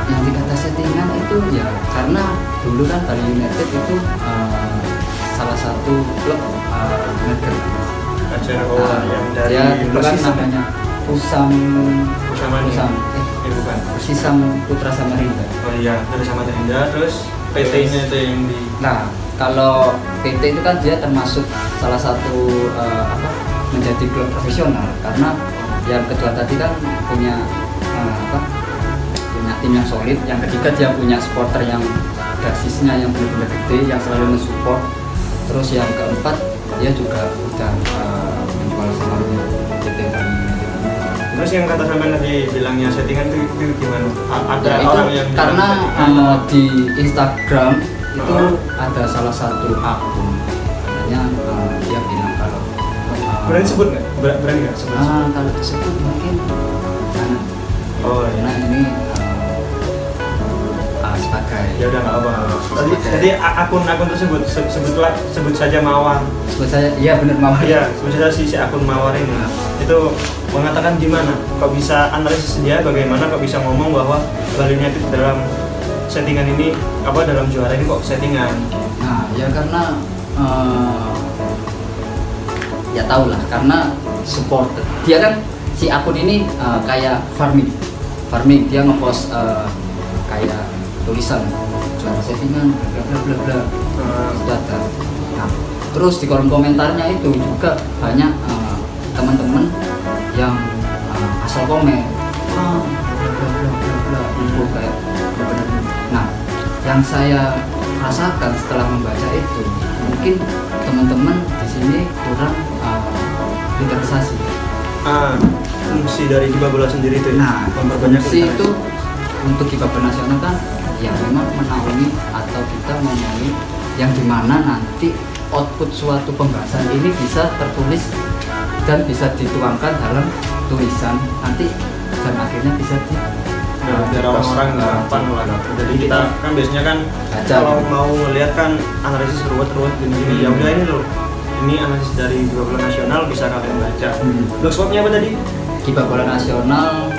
yang dikata settingan itu ya karena dulu kan Bali United itu eh, salah satu klub uh, negeri Ajar oh, yang dari dia dulu kan Persisam. namanya Pusam Pusam eh, Eh bukan. Persisam Putra Samarinda Oh iya, dari sama Tenda terus PT-nya itu yang di Nah, kalau PT itu kan dia termasuk salah satu apa menjadi klub profesional karena yang kedua tadi kan punya eh, apa punya tim yang solid, yang ketiga dia punya supporter yang basisnya yang benar-benar gede yang selalu mensupport. Terus yang keempat dia juga udah eh, menjual United. Terus yang kata sampean tadi bilangnya settingan itu, itu gimana? A- Ada Ya, itu orang yang bilang karena eh, di Instagram itu Oh. ada salah satu akun katanya eh, dia bilang eh, berani sebut nggak? Ber- Berani nggak sebut? ah, kalau disebut mungkin jangan Oh karena iya. ini eh, ah, sebagai Ya udah nggak apa. Tadi, Sebagai- tadi a- akun-akun tersebut se- sebutlah sebut saja Mawar. sebut saya iya benar mau Iya, sebut saja si, si akun Mawar ini. Itu mengatakan gimana? Kok bisa analisis dia? Bagaimana kok bisa ngomong bahwa Bali United dalam settingan ini apa dalam juara ini kok settingan? Nah, ya karena eh, ya tau lah karena supporter. Dia kan si akun ini eh, kayak farming, farming dia ngepost eh, kayak tulisan juara settingan bla bla bla bla sudah ada. Nah, terus di kolom komentarnya itu juga banyak eh, teman-teman yang eh, asal komen, bla bla bla bla bla, itu kayak benar-benar. Nah, yang saya rasakan setelah membaca itu, mungkin teman-teman di sini kurang eh, literasi. ah, fungsi dari Jiba Bola sendiri itu ya? Nah, memperbanyak fungsi itu untuk kiper nasional kan ya memang menaungi atau kita menaungi yang di mana nanti output suatu pembahasan ini bisa tertulis dan bisa dituangkan dalam tulisan nanti dan akhirnya bisa di Nah, biar orang-orang gampang lah. Jadi kita kan biasanya kan Baca kalau gitu. mau lihat kan analisis ruwet-ruwet gini-gini ya udah ini loh. Ini analisis dari dua bola nasional bisa kalian baca. Hmm. Blogspotnya apa tadi? kiper bola nasional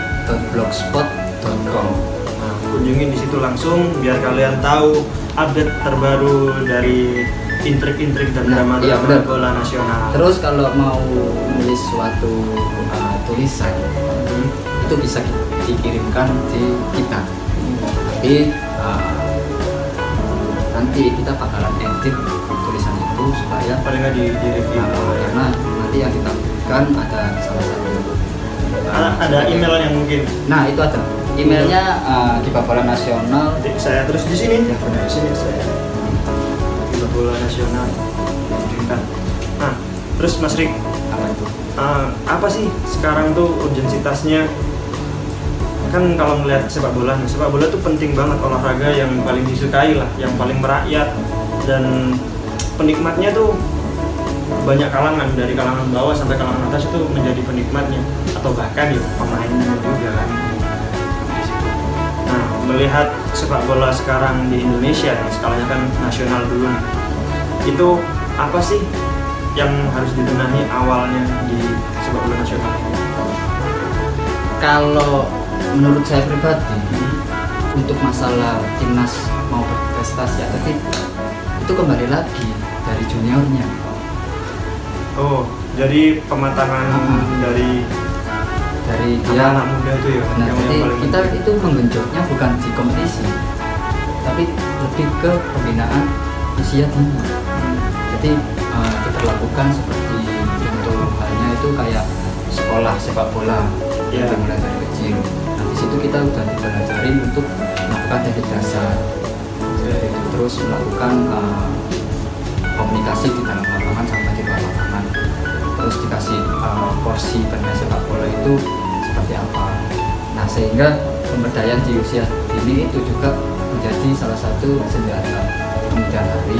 blogspot.com Nah, kunjungin di situ langsung biar kalian tahu update terbaru dari intrik-intrik dan Nah, drama iya, benar. bola nasional. terus kalau mau nulis suatu uh, tulisan Hmm. itu bisa ki- dikirimkan di kita tapi uh, nanti kita bakalan edit itu supaya paling di, di review. uh, karena nanti yang ditampilkan ada salah satu ada, ada email yang mungkin nah itu ada emailnya uh, di Bapalan Nasional Nanti saya terus di sini. Ya, benar. di sini saya. Di bola nasional. Nah, terus Mas Rik, apa itu eh, apa sih sekarang tuh urgensitasnya kan kalau melihat sepak bola sepak bola tuh penting banget olahraga yang paling disukai lah yang paling merakyat dan penikmatnya tuh banyak kalangan dari kalangan bawah sampai kalangan atas itu menjadi penikmatnya. Atau bahkan ya pemainnya juga. Kan. Nah melihat sepak bola sekarang di Indonesia nih skalanya kan nasional dulu nih itu apa sih yang harus dibenahi awalnya di sepak bola nasional? Kalau menurut saya pribadi untuk masalah timnas mau berprestasi atau tidak itu kembali lagi dari juniornya Oh, jadi pematangan Ah. dari dari anak dia anak muda itu ya, Nah, yang, jadi yang kita penting. itu menggenjotnya bukan di kompetisi, tapi lebih ke pembinaan usia dini. Jadi uh, kita lakukan seperti contoh halnya itu kayak sekolah sepak bola Iya. yang dimulai dari kecil. Nah, di situ kita udah dipelajarin untuk melakukan teknik dasar, Jadi, terus melakukan uh, komunikasi di dalam lapangan sama di luar lapangan. Terus dikasih uh, porsi bermain sepak bola itu seperti apa. Nah sehingga pemberdayaan di usia dini itu juga menjadi salah satu senjata kemudian hari.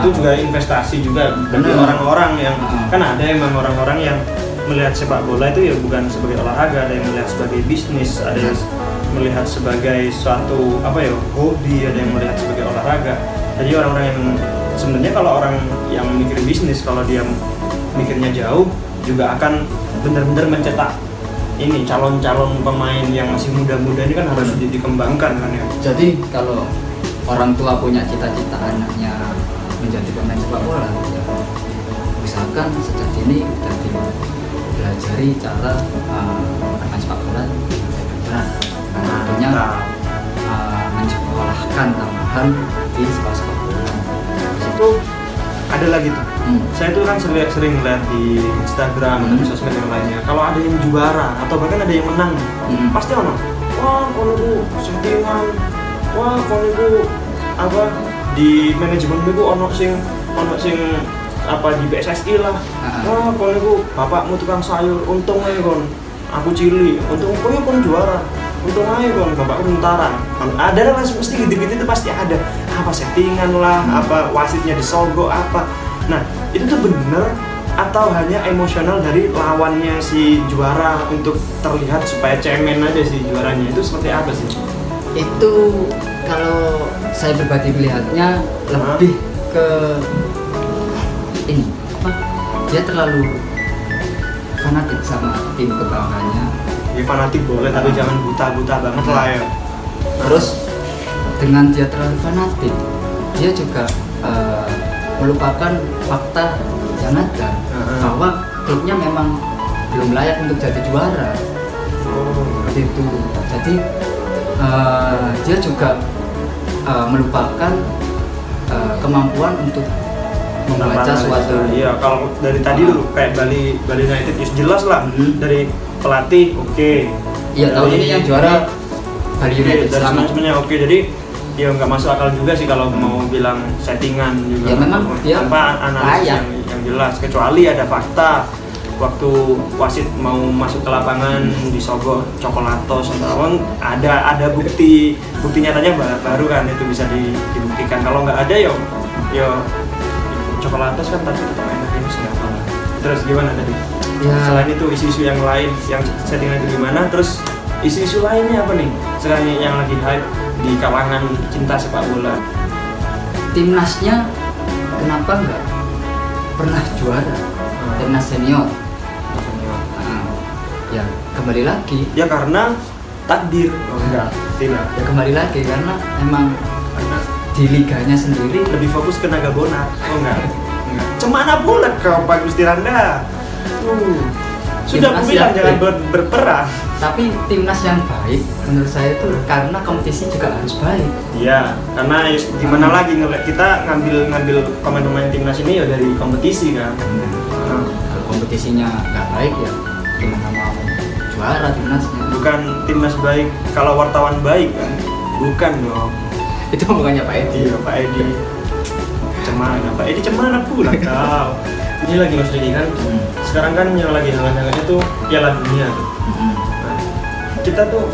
Itu juga investasi juga bagi orang-orang yang Ah. kan ada emang orang-orang yang melihat sepak bola itu ya bukan sebagai olahraga, ada yang melihat sebagai bisnis, ada yang melihat sebagai suatu apa ya hobi, ada yang melihat sebagai olahraga. Jadi orang-orang yang sebenarnya kalau orang yang mikir bisnis kalau dia mikirnya jauh juga akan benar-benar mencetak ini calon-calon pemain yang masih muda-muda ini kan harus di- dikembangkan kan ya. Jadi kalau orang tua punya cita-cita anaknya menjadi pemain sepak bola, ya, misalkan sejak dini sudah dipelajari cara uh, bermain sepak bola. Benar. Nah, tentunya Nah, uh, menyekolahkan tambahan di sekolah-sekolah itu ada lagi tuh. Hmm, saya tuh kan sering, sering lihat di Instagram Hmm. sosmed yang lainnya. Kalau ada yang juara atau bahkan ada yang menang Hmm. pasti ono. Wah kalau itu settingan wah kalau itu apa di manajemen itu ono sing ono sing apa di PSSI lah. Ah. wah kalau itu bapakmu tukang sayur untung aja kon. Aku cili untung kau ya kon juara? Untung aja kon bapakku tentara ada lah mesti gitu-gitu itu pasti ada apa settingan lah Hmm. apa wasitnya disogok apa nah itu tuh bener atau hanya emosional dari lawannya si juara untuk terlihat supaya cemen aja si juaranya itu seperti apa sih? itu kalau saya pribadi melihatnya lebih ke ini apa dia terlalu fanatik sama tim kebanggaannya Ya fanatik boleh tapi Ah. jangan buta-buta banget lah ya. terus dengan dia terlalu fanatik dia juga eh, melupakan fakta yang ada Heeh. bahwa klubnya memang belum layak untuk jadi juara Oh. itu jadi eh, dia juga eh, melupakan eh, kemampuan untuk membaca suatu Iya, kalau dari tadi dulu kayak Bali Bali United ya jelas lah Hmm. dari pelatih oke. iya tahun ini yang juara Bali United dari selama manajemennya oke. Jadi ya nggak masuk akal juga sih kalau mau bilang settingan juga. Ya, memang dia tanpa analisis yang, yang jelas. Kecuali ada fakta waktu wasit mau masuk ke lapangan disogok coklatos atau ada ada bukti bukti nyatanya ba- baru kan itu bisa di- dibuktikan. Kalau nggak ada yo yo coklatos kan tapi tetap enak itu nggak apa terus gimana tadi? Ya. selain itu isu-isu yang lain yang settingan itu gimana? Terus isu-isu lainnya apa nih? Selain yang lagi hype di kalangan cinta sepak bola. Timnasnya kenapa nggak pernah juara? Timnas senior. Nah, ya kembali lagi. Ya karena takdir. Oh, enggak tidak ya kembali lagi karena emang karena di liganya sendiri lebih fokus ke naga bonar oh enggak? Enggak. Cemana bulat kau Pak Gusti Randa? Uh. sudah bilang yang- jangan ber- berperang tapi timnas yang baik menurut saya itu karena kompetisi juga harus baik Iya, karena ya gimana lagi ngeliat kita ngambil ngambil pemain-pemain timnas ini ya dari kompetisi kan. Nah, kalau kompetisinya nggak baik ya gimana mau juara timnasnya Bukan timnas baik kalau wartawan baik kan. Bukan dong. itu omongannya Pak Edi Iya, Pak Edi. Cemana, Pak Edi cemana pula kau. Ini lagi Mas Riki kan. Hmm. Sekarang kan yang lagi hangat-hangatnya tuh Piala Dunia tuh. Hmm. Kita tuh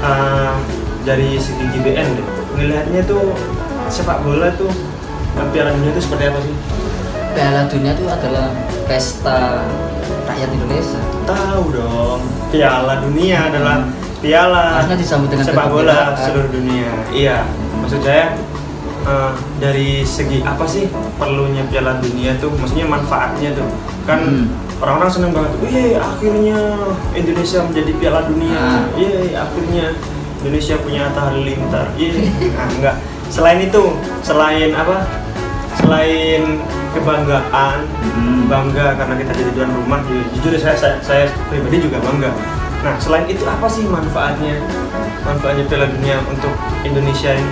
uh, dari segi GBN deh, ngelihatnya tuh sepak bola tuh uh, Piala Dunia itu seperti apa sih? Piala Dunia itu adalah pesta rakyat Indonesia Tahu dong, Piala Dunia adalah piala Harusnya disambut dengan sepak bola seluruh dunia. Iya, maksud saya eh, dari segi apa sih perlunya Piala Dunia tuh, maksudnya manfaatnya tuh kan Hmm. Orang-orang seneng banget, wih akhirnya Indonesia menjadi Piala Dunia, Ah. iya akhirnya Indonesia punya Atta Halilintar, iya, nah, enggak. Selain itu, selain apa? Selain kebanggaan, Hmm. bangga karena kita jadi tuan rumah ju- jujur saya, saya saya pribadi juga bangga nah selain itu apa sih manfaatnya manfaatnya Piala Dunia untuk Indonesia ini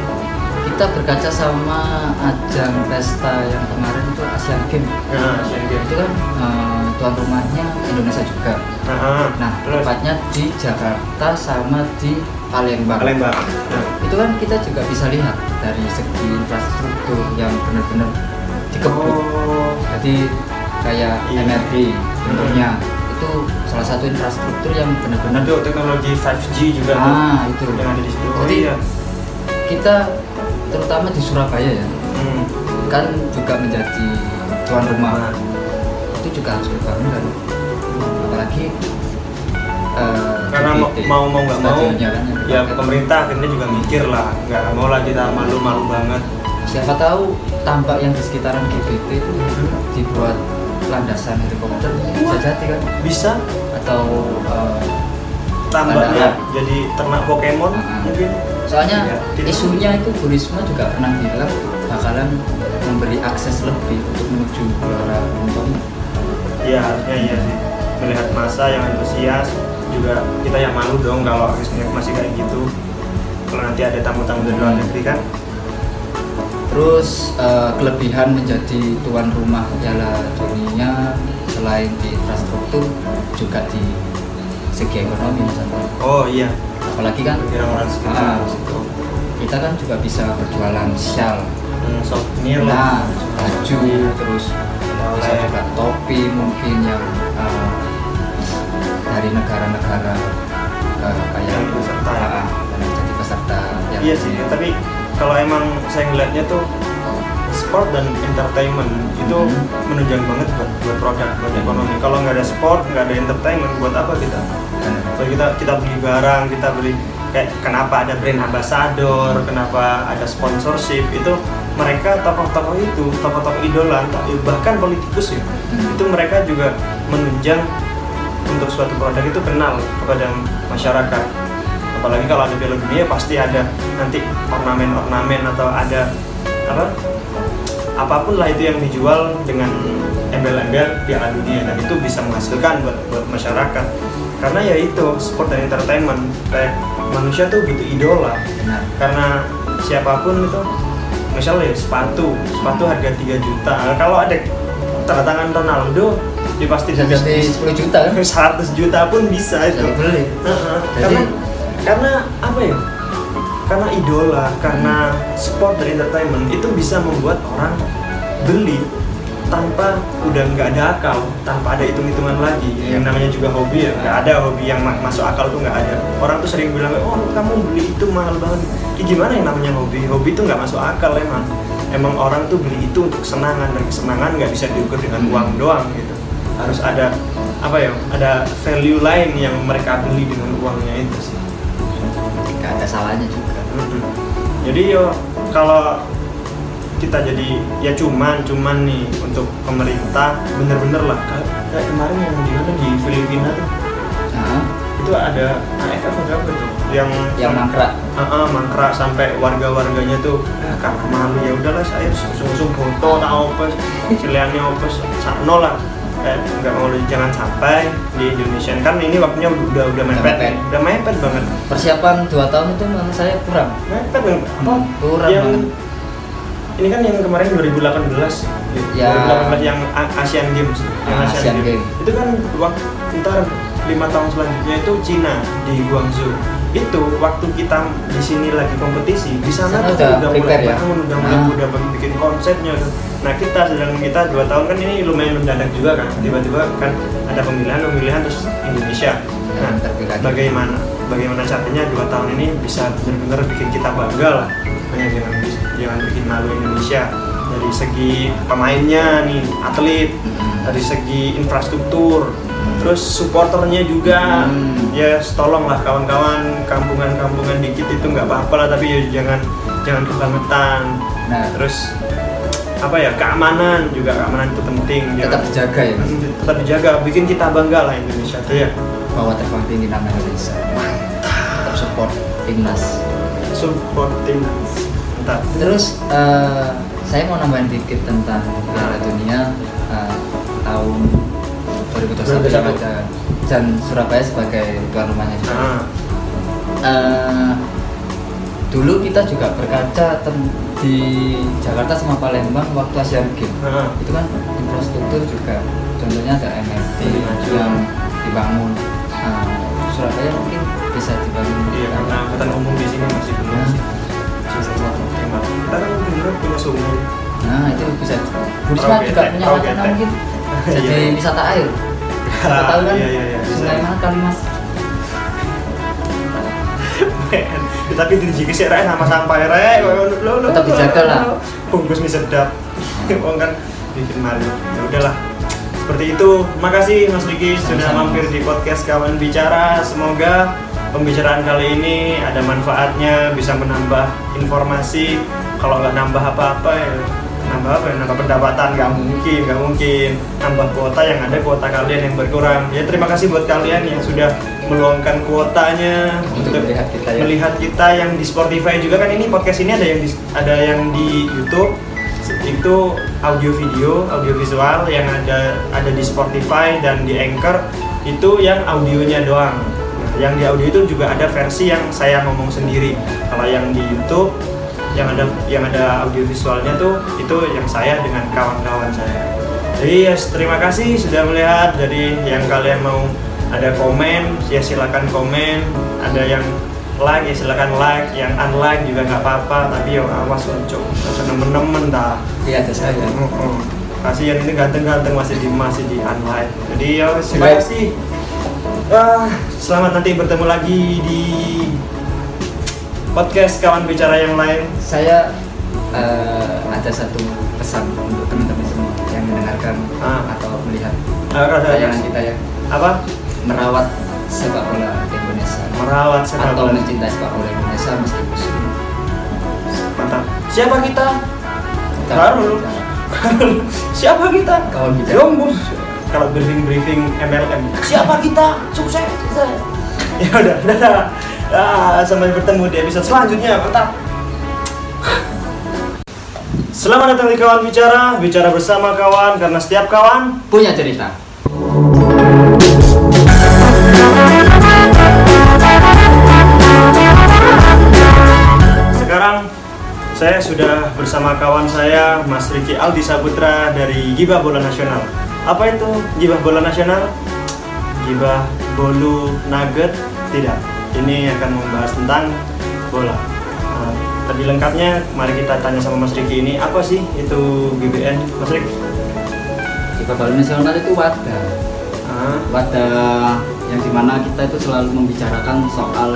kita berkaca sama ajang pesta yang kemarin itu Asian Games nah Asian Games itu kan eh, tuan rumahnya Indonesia juga. Nah, ah, nah terus? tepatnya di Jakarta sama di Palembang. Palembang. Nah, itu kan kita juga bisa lihat dari segi infrastruktur yang benar-benar dikebut oh. Jadi kayak Iya. MRT contohnya itu salah satu infrastruktur yang benar-benar untuk teknologi 5G juga tuh ah itu. yang ada di situ. Oh Jadi, iya. kita terutama di Surabaya ya hmm. kan juga menjadi tuan rumah. Nah, itu juga harus berbangga apalagi eh, karena mau GBT, mau mau nggak mau kan ya pemerintah akhirnya juga mikir lah nggak mau lah kita malu-malu banget. Siapa tahu tambak yang di sekitaran GBT itu dibuat landasan helikopter bisa jadi kan? bisa. Atau eh, tambahnya jadi ternak Pokemon Ah. mungkin. Soalnya tidak. isunya itu Bu Risma juga pernah bilang bakalan memberi akses lebih untuk menuju gelora Bung ya harusnya iya sih. Melihat masa yang antusias juga kita yang malu dong kalau aksesnya masih kayak gitu. Kalau nanti ada tamu-tamu dari luar negeri kan? Terus eh, kelebihan menjadi tuan rumah Piala Dunia selain di infrastruktur juga di segi ekonomi misalnya. oh iya. Apalagi kan ah, sekitar situ kita kan juga bisa berjualan shawl, hmm, souvenir. Nah, baju, terus juga topi mungkin yang eh, dari negara-negara ke kayak Yang peserta. Ya? Jadi peserta yang iya sih tapi kalau emang saya ngeliatnya tuh sport dan entertainment itu Hmm. menunjang banget buat, buat produk buat ekonomi. Kalau nggak ada sport nggak ada entertainment buat apa kita? Kalau kita kita beli barang kita beli kayak kenapa ada brand ambassador kenapa ada sponsorship itu mereka tokoh-tokoh itu tokoh-tokoh idola bahkan politikus ya Hmm. itu mereka juga menunjang untuk suatu produk itu kenal kepada masyarakat. Apalagi kalau ada piala dunia pasti ada nanti ornamen-ornamen atau ada apa apa pun lah itu yang dijual dengan embel-embel piala dunia. Dan itu bisa menghasilkan buat buat masyarakat. Karena ya itu sport dan entertainment kayak manusia tuh butuh idola. Karena siapa pun itu misalnya sepatu sepatu harga 3 juta. Nah, kalau ada tanda tangan Ronaldo dia pasti Bisa bisa jadi 10 juta kan? 100 juta pun bisa itu. Bisa dibeli. Heeh. Jadi- karena karena apa ya? Karena idola karena sport dan entertainment itu bisa membuat orang beli tanpa udah nggak ada akal tanpa ada hitung-hitungan lagi. Yang namanya juga hobi ya nggak ada hobi yang ma- masuk akal tuh nggak ada. Orang tuh sering bilang oh kamu beli itu mahal banget ya, gimana yang namanya hobi? Hobi tuh nggak masuk akal emang. Emang orang tuh beli itu untuk kesenangan dan kesenangan nggak bisa diukur dengan uang doang gitu. Harus ada apa ya ada value lain yang mereka beli dengan uangnya itu sih. Gak ada salahnya juga. Jadi yo kalau kita jadi ya cuman cuman nih untuk pemerintah bener-bener lah. Kayak, kemarin yang di mana di Filipina tuh. Nah, itu ada AFF yang yang mangkrak. Ah, ah, mangkrak sampai warga-warganya tuh eh, karena malu ya udahlah saya usung-usung foto tak apa ciliannya apa sakno lah eh, nggak mau jangan sampai di Indonesia kan ini waktunya udah udah mepet mepet. udah mepet banget Persiapan dua tahun itu menurut saya kurang. mepet banget apa Hmm, kurang yang banget. ini kan yang kemarin 2018 Ya. 2018 yang Asian Games yang Ah, Asian Games. itu kan waktu ntar lima tahun selanjutnya itu Cina di Guangzhou itu waktu kita di sini lagi kompetisi di sana tuh udah udah mulai ya? bangun udah mulai Ah. udah bikin konsepnya tuh. nah kita sedang kita dua tahun kan ini lumayan mendadak juga kan tiba-tiba kan ada pemilihan pemilihan terus Indonesia nah terpilih. bagaimana bagaimana caranya dua tahun ini bisa benar-benar bikin kita bangga lah Makanya jangan jangan bikin malu Indonesia dari segi pemainnya nih atlet Mm-mm. dari segi infrastruktur terus supporternya juga Hmm. ya tolonglah kawan-kawan kampungan-kampungan dikit itu nggak apa-apa lah tapi ya jangan jangan kebangetan Nah, terus apa ya keamanan juga keamanan itu penting tetap dijaga ya. Tetap dijaga bikin kita bangga lah Indonesia tuh ya Bahwa terbang tinggi nama Indonesia. Tetap support timnas. support timnas mantap Terus eh, saya mau nambahin dikit tentang Piala Dunia eh, tahun 2021 yang 2021. ada dan Surabaya sebagai tuan rumahnya juga. nah Eh, dulu kita juga berkaca di Jakarta sama Palembang waktu Asian Games. Nah itu kan infrastruktur juga. Contohnya ada MRT maju. yang dibangun. Nah, Surabaya mungkin bisa dibangun. Iya karena angkutan umum di sini masih belum Nah. satu tema kita kan sumur nah itu bisa Burisma juga punya wacana mungkin jadi Iya. wisata air Siapa tahu kan? Iya, iya, iya, mana kali mas. Ya, tapi di jiki sih rek sama sampai rek. Lo lo Tetap dijaga lah. bungkus mie sedap. Wong kan bikin malu. Ya udahlah. Seperti itu. Makasih Mas Diki sudah mampir di podcast kawan bicara. Semoga pembicaraan kali ini ada manfaatnya bisa menambah informasi. Kalau nggak nambah apa-apa ya nambah apa ya? nambah pendapatan nggak mungkin nggak mungkin. Nambah kuota yang ada kuota kalian yang berkurang. Ya terima kasih buat kalian yang sudah meluangkan kuotanya Untuk melihat kita ya. melihat kita yang di Spotify juga. Kan ini podcast ini ada yang di, ada yang di YouTube. Itu audio video audio visual yang ada ada di Spotify dan di Anchor. Itu yang audionya doang. Yang di audio itu juga ada versi yang saya ngomong sendiri. Kalau yang di YouTube yang ada yang ada audio visualnya tuh itu yang saya dengan kawan-kawan saya. Jadi yes, terima kasih sudah melihat. Jadi yang kalian mau ada komen ya silakan komen. Ada yang like ya silakan like. Yang unlike juga nggak apa-apa tapi ya awas ojo nemen-nemen dah. Iya ada saya. Kasihan ini ganteng-ganteng masih di masih di unlike. Jadi ya terima kasih. Ah, selamat nanti bertemu lagi di podcast kawan bicara yang lain. Saya eh, ada satu pesan untuk teman-teman semua yang mendengarkan Ah. atau melihat Ah, tayangan kita ya. Apa? Merawat sepak bola Indonesia. Merawat sepak atau bola. mencintai sepak bola Indonesia meski musuh. mantap. Siapa kita? Kita Baru. siapa kita? Kawan bicara. Yombus kalau briefing briefing MLM siapa kita? Sukses. Sukses. Ya udah dadah ah, sampai bertemu di episode selanjutnya mantap Selamat datang di kawan bicara, bicara bersama kawan karena setiap kawan Punya cerita. Sekarang saya sudah bersama kawan saya Mas Riki Aldi Saputra dari Gibah Bola Nasional. Apa itu Gibah Bola Nasional? Gibah Bolu Nugget? Tidak. Ini akan membahas tentang bola. Nah, tadi lengkapnya mari kita tanya sama Mas Riki ini apa sih itu GBN Mas Riki? Sepak bola nasional itu wadah. Ah, Wadah yang di mana kita itu selalu membicarakan soal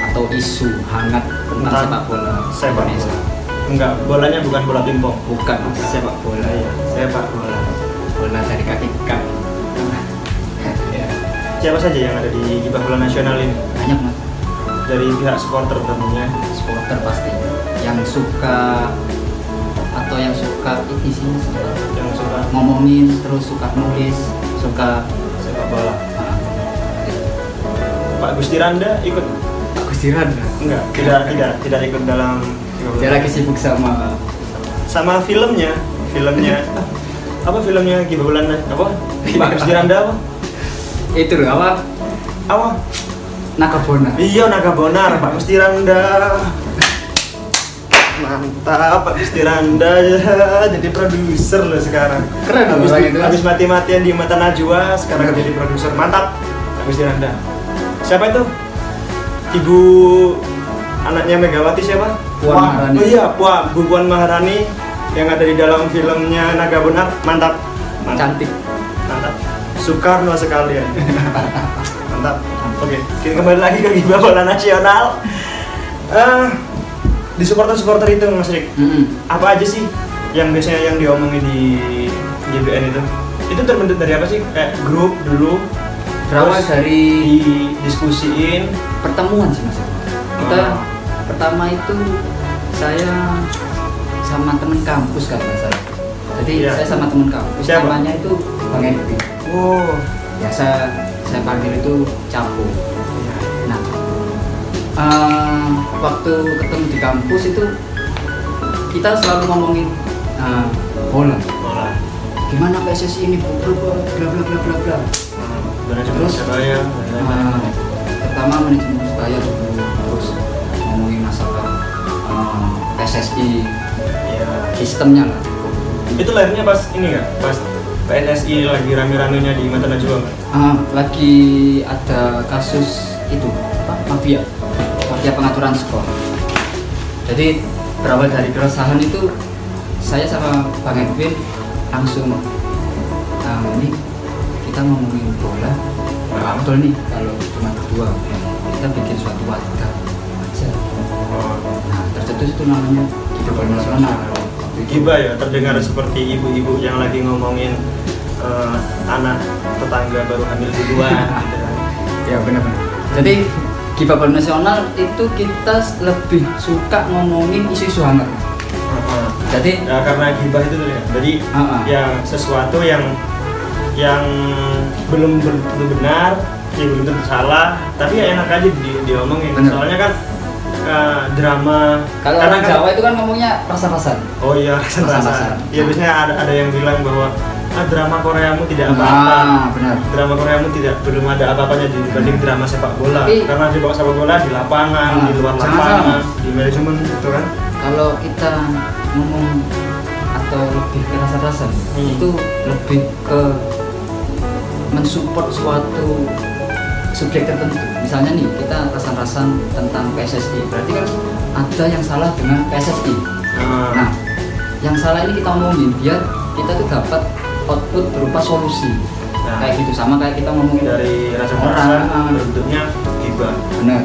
atau isu hangat tentang Tentang sepak bola sepak Indonesia. bola. Enggak, bolanya bukan bola pingpong. Bukan sepak bola ya. Sepak bola. Bola dari kaki kaki. Siapa saja yang ada di Gibah Bola Nasional ini? banyak mas. Dari pihak supporter tentunya. supporter pasti yang suka atau yang suka ini sih suka yang suka ngomongin terus suka nulis suka sepak bola. ah, Pak Gusti Randa ikut? aku siran Enggak, tidak tidak tidak ikut dalam dia lagi sibuk sama sama filmnya, filmnya apa filmnya Gibah Bulan apa? Pak Gusti Randa apa? Itu loh apa Apa? Nakabona Iya Naga Bonar, Pak Gusti Randa. Mantap Pak Gusti Randa jadi produser loh sekarang. Keren habis, orang itu. habis mati-matian di mata Najwa, sekarang jadi produser. Mantap Pak Gusti Randa. Siapa itu? Ibu anaknya Megawati siapa? Puan Wah, Maharani. Oh iya, Puan, Bu Puan Maharani yang ada di dalam filmnya Naga Bonar. Mantap. Mantap. cantik. Soekarno sekalian. Mantap. Oke, kita kembali lagi ke Gibah Bola Nasional. Eh, di supporter-supporter itu Mas Rik, Mm-mm. apa aja sih yang biasanya yang diomongin di GBN itu? Itu terbentuk dari apa sih? Kayak grup dulu, berawal dari didiskusiin. pertemuan sih mas kita Ah. pertama itu saya sama temen kampus kan mas jadi Iya. saya sama temen kampus Siapa? namanya itu Edwin Oh, biasa saya panggil itu capo nah eh, waktu ketemu di kampus itu kita selalu ngomongin eh, bola Bola. gimana PSSI ini bla bla bla bla bla bla Manajemen Terus? Persebaya. Nah, pertama manajemen dulu terus ngomongin masalah eh, PSSI Iya. sistemnya lah Itu lahirnya pas ini nggak? Pas PSSI lagi rame-ramenya di Mata Najwa? Ah, lagi ada kasus itu apa? Mafia. Mafia pengaturan skor. Jadi berawal dari keresahan itu saya sama bang Edwin langsung ah, ini kita ngomongin bola. Nggak betul nih kalau cuma berdua kita bikin suatu wadah aja. Oh, nah tercetus itu namanya Giba Bola Nasional Waktu itu. Giba ya terdengar seperti ibu-ibu yang lagi ngomongin eh, anak tetangga baru hamil duluan gitu kan. Ya benar-benar. Jadi Giba Bola Nasional itu kita lebih suka ngomongin isu-isu hangat. Jadi Ya, karena gibah itu ya. Jadi ah. ya sesuatu yang yang belum tentu benar, ya belum tentu salah, tapi ya enak aja di, diomongin. Bener. Soalnya kan drama kalau karena orang kan- Jawa itu kan ngomongnya rasa-rasan. Oh iya, rasa-rasa. Rasa-rasa. Ya biasanya ada ada yang bilang bahwa ah, drama Koreamu tidak apa-apa. Nah, benar. Drama Koreamu tidak belum ada apa-apanya dibanding drama sepak bola. Tapi- Karena di bawah sepak bola di lapangan, Ah, di luar lapangan, salah. di manajemen gitu kan. Kalau kita ngomong atau lebih ke rasa-rasan Hmm. itu lebih ke mensupport suatu subjek tertentu. Misalnya nih kita rasan-rasan tentang PSSI, berarti kan ada yang salah dengan PSSI. Nah, Nah, yang salah ini kita omongin biar kita tuh dapat output berupa solusi. Nah. Kayak gitu sama kayak kita ngomongin dari rasa orang. rasa bentuknya gibah. Benar.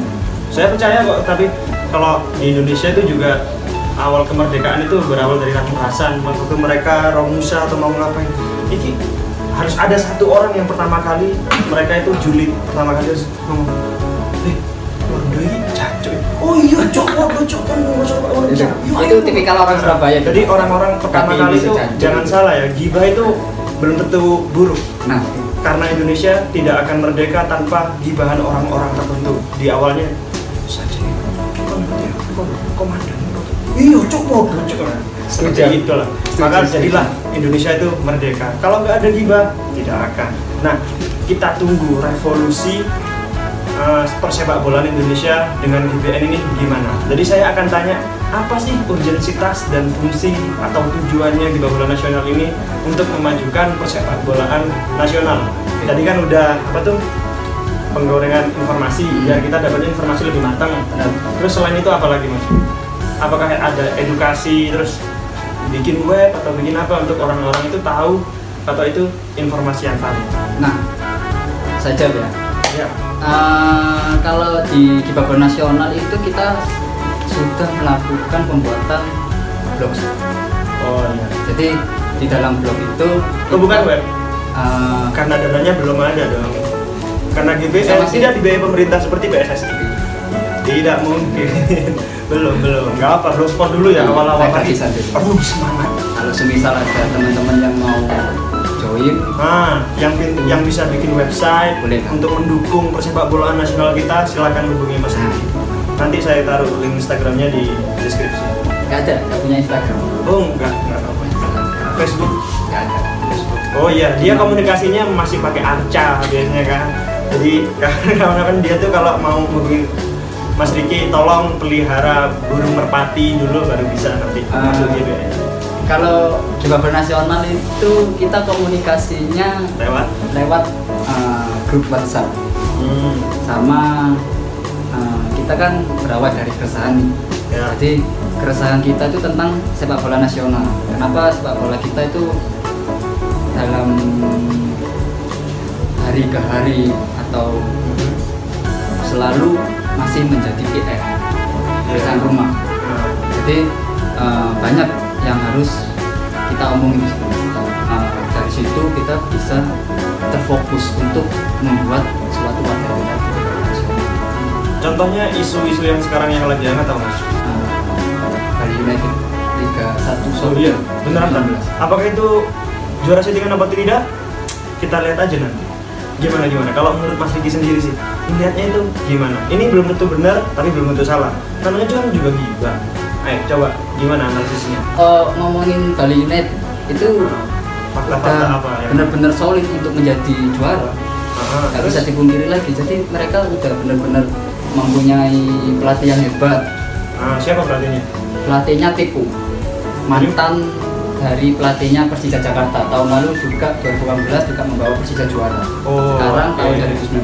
Saya percaya kok, tapi kalau di Indonesia itu juga awal kemerdekaan itu berawal dari rasan waktu mereka Romusa atau mau ngapain ini harus ada satu orang yang pertama kali mereka itu julid pertama kali harus ngomong oh iya cok. Kan masuk orang Itu. Iya, itu ayo." tipikal orang Surabaya. jadi orang-orang pertama kali itu jangan salah ya gibah itu belum tentu buruk. Nah, karena Indonesia tidak akan merdeka tanpa gibahan orang-orang tertentu. Di awalnya saja komandan. Iya cok. Mau cok. Seperti Setuju. itu lah. Maka jadilah Indonesia itu merdeka. Kalau nggak ada gibah tidak akan. Nah kita tunggu revolusi uh, persepak bolaan Indonesia dengan GBN ini gimana? Jadi saya akan tanya apa sih urgensitas dan fungsi atau tujuannya gibah bola nasional ini untuk memajukan persepak bolaan nasional? Tadi kan udah apa tuh penggorengan informasi biar kita dapatnya informasi lebih matang. Terus selain itu apa lagi mas? Apakah ada edukasi terus bikin web atau bikin apa untuk orang-orang itu tahu atau itu informasi yang valid? Nah saya jawab ya. ya Eh, kalau di Kibabon Nasional itu kita sudah melakukan pembuatan blog. oh iya. Jadi di dalam blog itu oh, bukan web? Eh, karena dananya belum ada dong. Karena GBN Sama sih. tidak dibiayai pemerintah seperti PSSI tidak mungkin. Belum belum. Nggak apa blogspot dulu ya lagi gratisan dulu. aduh semangat. Kalau semisal ada teman-teman yang mau join Nah, yang yang bisa bikin website Boleh, kan? untuk mendukung persepak bolaan nasional kita, silakan hubungi Mas Andi. Nanti saya taruh link Instagramnya di deskripsi. nggak ada nggak punya Instagram Oh enggak, enggak apa-apa. Facebook. nggak ada Facebook. Oh iya, dia komunikasinya masih pakai Arca biasanya kan. Jadi kawan-kawan dia tuh kalau mau hubungi Mas Riki tolong pelihara burung merpati dulu baru bisa nanti Ah. masuk GBN. Kalau di Kibabon Nasional itu kita komunikasinya Lewat. lewat eh, grup WhatsApp. Hmm. sama eh, kita kan berawal dari keresahan nih. Ya. jadi keresahan kita itu tentang sepak bola nasional. Kenapa sepak bola kita itu dalam hari ke hari atau selalu masih menjadi PR pekerjaan rumah. Nah, jadi eh, banyak yang harus kita omongin sebenarnya Eh, dari situ kita bisa terfokus untuk membuat suatu warga negara Contohnya isu-isu yang sekarang yang lagi hangat tau mas? Eh, Bali United Liga 1 Oh iya, beneran kan? Apakah itu juara settingan apa tidak? Kita lihat aja nanti. Gimana gimana? Kalau menurut Mas Riki sendiri sih, melihatnya itu gimana? Ini belum tentu benar, tapi belum tentu salah. Namanya juga juga gibah. Ayo coba gimana analisisnya? Eh, ngomongin Bali United itu Fakta-fakta udah apa ya? benar-benar solid untuk menjadi juara terus bisa dipungkiri lagi jadi mereka udah benar-benar mempunyai pelatih yang hebat ah, siapa pelatihnya? pelatihnya Tipu mantan dari pelatihnya Persija Jakarta tahun lalu juga 2018 juga membawa Persija juara Oh, sekarang oke. tahun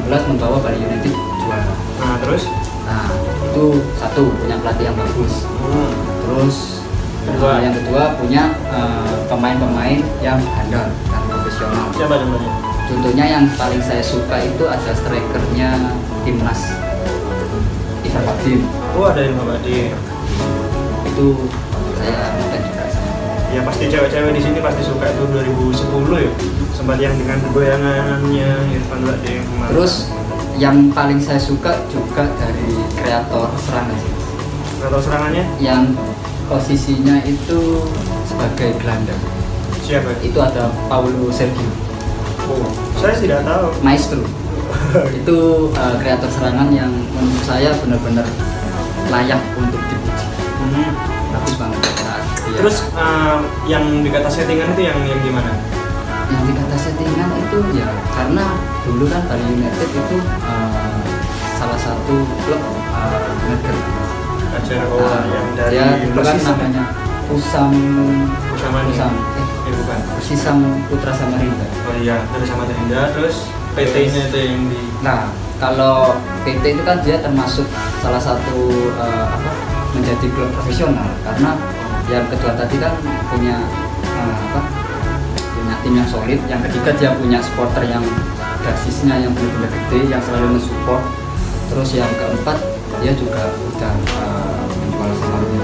2019 membawa Bali United juara Nah terus? nah itu satu punya pelatih yang bagus Hmm. terus Kedua. eh, yang kedua punya eh, pemain-pemain yang handal dan profesional Siapa contohnya? contohnya yang paling saya suka itu ada strikernya timnas Ivan Bakdim Oh ada yang Badir. itu saya ngefans juga sama Ya pasti cewek-cewek di sini pasti suka itu 2010 ya. Sempat yang dengan goyangannya Irfan Badir. Terus yang paling saya suka juga dari kreator serangan sih. atau serangannya? yang posisinya itu sebagai gelandang. Siapa? Itu ada Paulo Sergio, Oh, saya tidak tahu. maestro. itu uh, kreator serangan yang menurut saya benar-benar layak untuk dipuji. Hmm. Bagus banget. saat dia- Terus eh, yang dikata settingan itu yang yang gimana? yang itu ya karena dulu kan Bali United itu uh, salah satu klub uh, negeri. Acara Nah, yang dari dia dulu kan namanya Pusam Pusam Pusam eh, Eh bukan. Persisam Putra Samarinda. Oh iya, dari Samarinda terus PT-nya itu yang di Nah, kalau PT itu kan dia termasuk salah satu eh, apa menjadi klub profesional karena yang kedua tadi kan punya eh, apa tim yang solid, yang ketiga dia punya supporter yang basisnya yang benar-benar gede yang selalu mensupport. Terus yang keempat dia juga udah eh, menjual ini.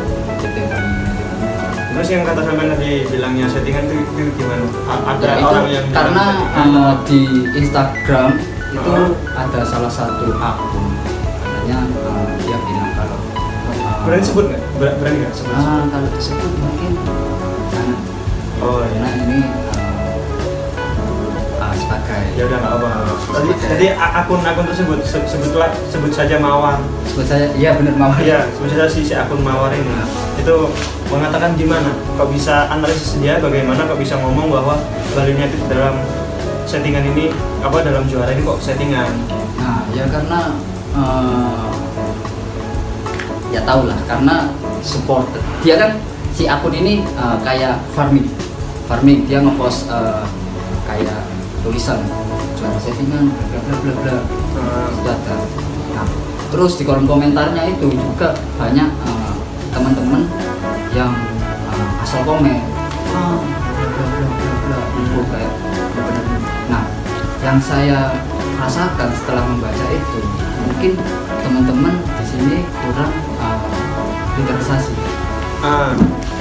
Terus yang kata sampean tadi bilangnya settingan itu, itu gimana? Ada Ya, itu orang yang karena eh, di Instagram itu Oh. ada salah satu akun katanya eh, dia bilang kalau eh, berani sebut nggak? Ber- Berani nggak sebut? ah, kalau disebut mungkin Oh karena iya. ini Ya udah nggak apa. Tadi jadi a- akun-akun tersebut se- sebutlah sebut saja Mawar. sebut saya iya benar mawar Iya, sebut saja si, si akun Mawar ini. Itu mengatakan gimana? Kok bisa analisis dia? Bagaimana kok bisa ngomong bahwa Bali United dalam settingan ini apa dalam juara ini kok settingan? nah ya karena eh, ya tau lah karena supporter dia kan si akun ini eh, kayak farming farming dia ngepost eh, kayak tulisan. Juara settingan bla bla bla bla. Ada nah terus di kolom komentarnya itu juga banyak eh, teman-teman yang eh, asal komen. Bla bla bla bla itu kayak nah yang saya rasakan setelah membaca itu mungkin teman-teman di sini kurang eh, literasi. Ah,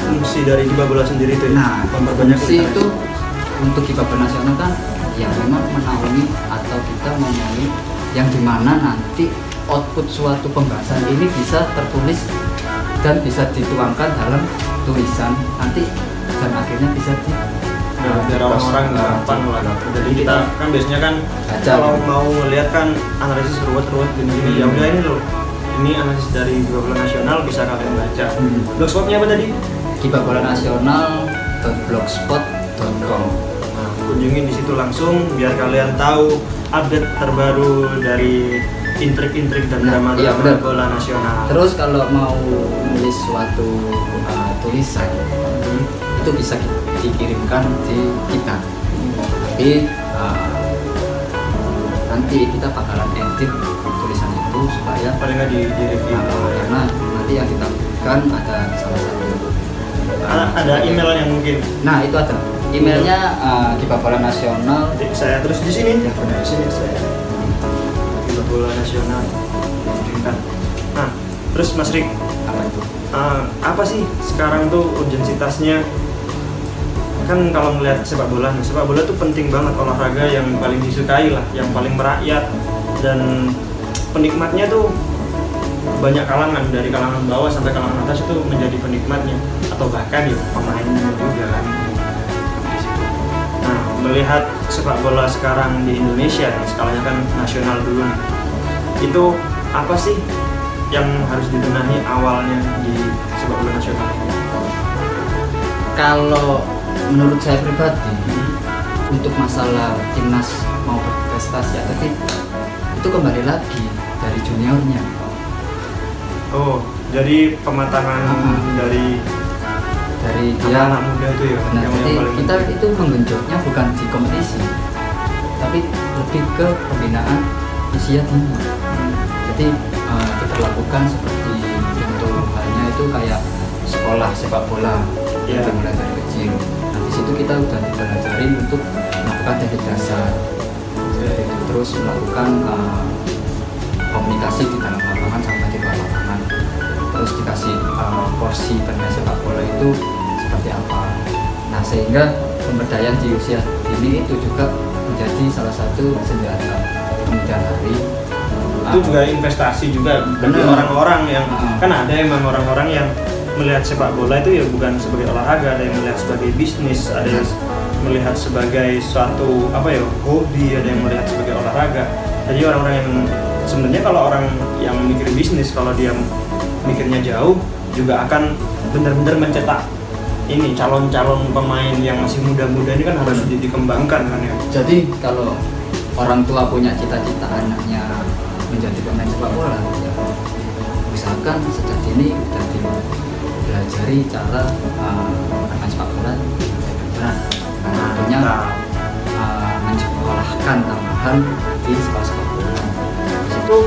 fungsi dari Kiba Bola sendiri itu ya? Nah, fungsi itu untuk kiper nasional kan ya memang menaungi atau kita menaungi yang di mana nanti output suatu pembahasan ini bisa tertulis dan bisa dituangkan dalam tulisan nanti dan akhirnya bisa di Nah, biar orang-orang gampang lah. Jadi kita kan biasanya kan Baca. kalau mau ngeliat kan analisis ruwet-ruwet gini-gini. Ya udah ini loh. Ini analisis dari dua bola nasional bisa kalian baca. Hmm. Blogspotnya apa tadi? kiper bola nasional blogspot.com kunjungi di situ langsung biar kalian tahu update terbaru dari intrik-intrik dan Nah, drama iya, bola nasional. terus kalau mau nulis suatu uh, tulisan Hmm. itu bisa ki- dikirimkan di kita tapi uh, nanti kita bakalan edit tulisan itu supaya paling nggak di, di review. uh, karena nanti yang kita butuhkan ada salah satu Ada, ada email yang mungkin nah itu ada emailnya uh, Kipa Bola Nasional saya terus di sini. Ya. Di sini saya. Bola bola nasional. Nah, terus Mas Rik, apa itu eh, apa sih sekarang tuh urgensitasnya? Kan kalau melihat sepak bola, nih, sepak bola tuh penting banget olahraga yang paling disukai lah, yang paling merakyat dan penikmatnya tuh banyak kalangan dari kalangan bawah sampai kalangan atas itu menjadi penikmatnya atau bahkan ya pemainnya juga kan. Nah, melihat sepak bola sekarang di Indonesia, nih, skalanya kan nasional dulu nih, itu apa sih yang harus dibenahi awalnya di sepak bola nasional? Kalau menurut saya pribadi untuk masalah timnas mau berprestasi atau tidak itu kembali lagi dari juniornya. Oh, jadi pematangan Ah. dari dari dia anak muda itu ya, Nah, jadi kita itu menggenjotnya bukan di kompetisi, tapi lebih ke pembinaan usia dini. Jadi eh, kita lakukan seperti contoh halnya itu kayak sekolah sepak bola Iya. kita mulai dari kecil. Nah di situ kita udah dipelajarin untuk melakukan teknik dasar, itu. terus melakukan eh, komunikasi di dalam lapangan sampai di luar lapangan. Terus dikasih eh, porsi bermain sepak bola itu seperti apa. Nah sehingga pemberdayaan di usia dini itu juga menjadi salah satu senjata kemudian hari. itu juga investasi juga bagi Benar. orang-orang yang Ah. kan ada emang orang-orang yang melihat sepak bola itu ya bukan sebagai olahraga ada yang melihat sebagai bisnis ada yang melihat sebagai suatu apa ya hobi ada yang melihat sebagai olahraga jadi orang-orang yang sebenarnya kalau orang yang mikir bisnis kalau dia mikirnya jauh juga akan benar-benar mencetak ini calon-calon pemain yang masih muda-muda ini kan harus di- dikembangkan kan ya Jadi kalau orang tua punya cita-cita anaknya menjadi pemain sepak bola, ya usahakan sejak dini udah dipelajari cara uh, bermain sepak bola benar. Karena tentunya Nah, uh, menyekolahkan tambahan di sepak bola. Di situ, itu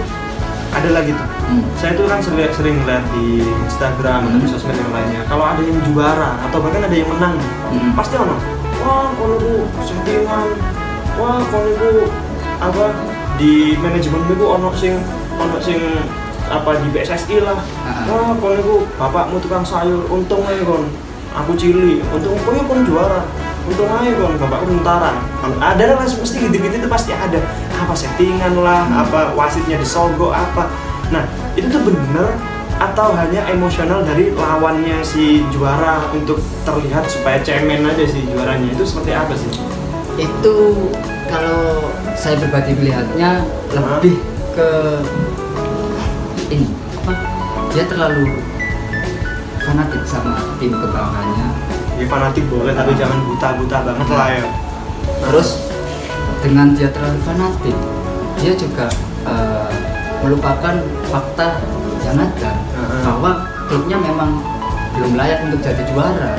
ada lagi tuh hmm, saya tuh kan sering sering lihat di Instagram atau di Hmm. sosmed yang lainnya kalau ada yang juara atau bahkan ada yang menang Hmm. pasti ono wah kalau itu settingan wah kalau itu apa di manajemen itu ono sing ono sing apa di PSSI lah Ah. wah kalau itu bapakmu tukang sayur untung aja kon aku cili untung kok ya kon juara untung aja kon bapakku tentara ada lah mesti gitu-gitu itu pasti ada apa settingan lah Hmm. apa wasitnya disogok apa nah itu tuh bener atau hanya emosional dari lawannya si juara untuk terlihat supaya cemen aja si juaranya? Itu seperti apa sih? Itu kalau saya pribadi melihatnya lebih ke ini apa? Dia terlalu fanatik sama tim kebanggaannya ya fanatik boleh tapi jangan buta-buta banget lah ya. Terus dengan dia terlalu fanatik dia juga eh, melupakan fakta yang ada Heeh. bahwa klubnya memang belum layak untuk jadi juara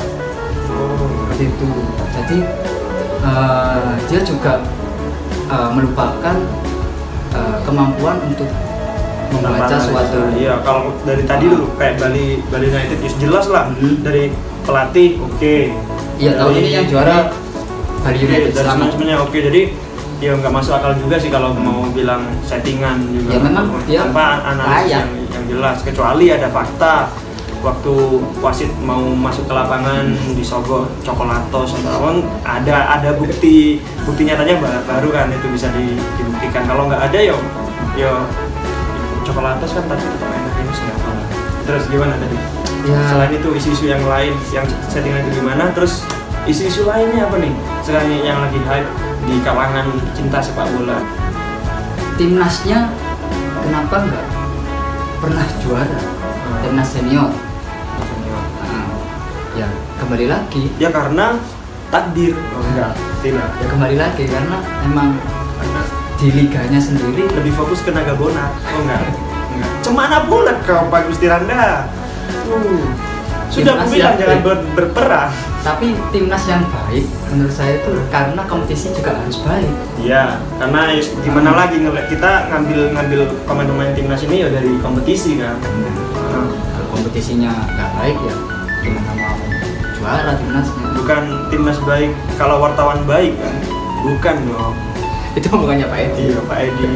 oh. seperti itu jadi eh, dia juga eh, melupakan eh, kemampuan untuk membaca suatu iya kalau dari tadi Ah. dulu kayak Bali Bali United ya jelas lah Hmm. dari pelatih oke iya tahun ini yang juara Bali Oke, United dari manajemennya oke jadi ya nggak masuk akal juga sih kalau mau bilang settingan juga. Ya, memang dia tanpa analisis yang, yang jelas. Kecuali ada fakta waktu wasit mau masuk ke lapangan disogok coklatos atau ada ada bukti bukti nyatanya ba- baru kan itu bisa di- dibuktikan. Kalau nggak ada yo yo coklatos kan tadi tetap enak ini sih terus gimana tadi? Ya. Selain itu isu-isu yang lain yang settingan itu gimana? Terus isu-isu lainnya apa nih? Sekarang yang lagi hype di kalangan cinta sepak bola? Timnasnya kenapa nggak pernah juara? Hmm. timnas senior. Nah, ya kembali lagi. Ya karena takdir. Oh, enggak tidak. Ya kembali lagi karena emang karena di liganya sendiri. lebih fokus ke naga bona oh enggak. Enggak. Cemana pula kau Pak Gusti Randa. Uh, sudah Timnas aku bilang jangan ber- berperang tapi timnas yang baik menurut saya itu karena kompetisi juga harus baik Iya, karena ya gimana lagi ngeliat kita ngambil ngambil pemain-pemain timnas ini ya dari kompetisi kan. Nah, kalau kompetisinya nggak baik ya gimana mau juara timnasnya Bukan timnas baik kalau wartawan baik kan. Bukan dong. itu bukannya Pak Edi Iya Pak Edi.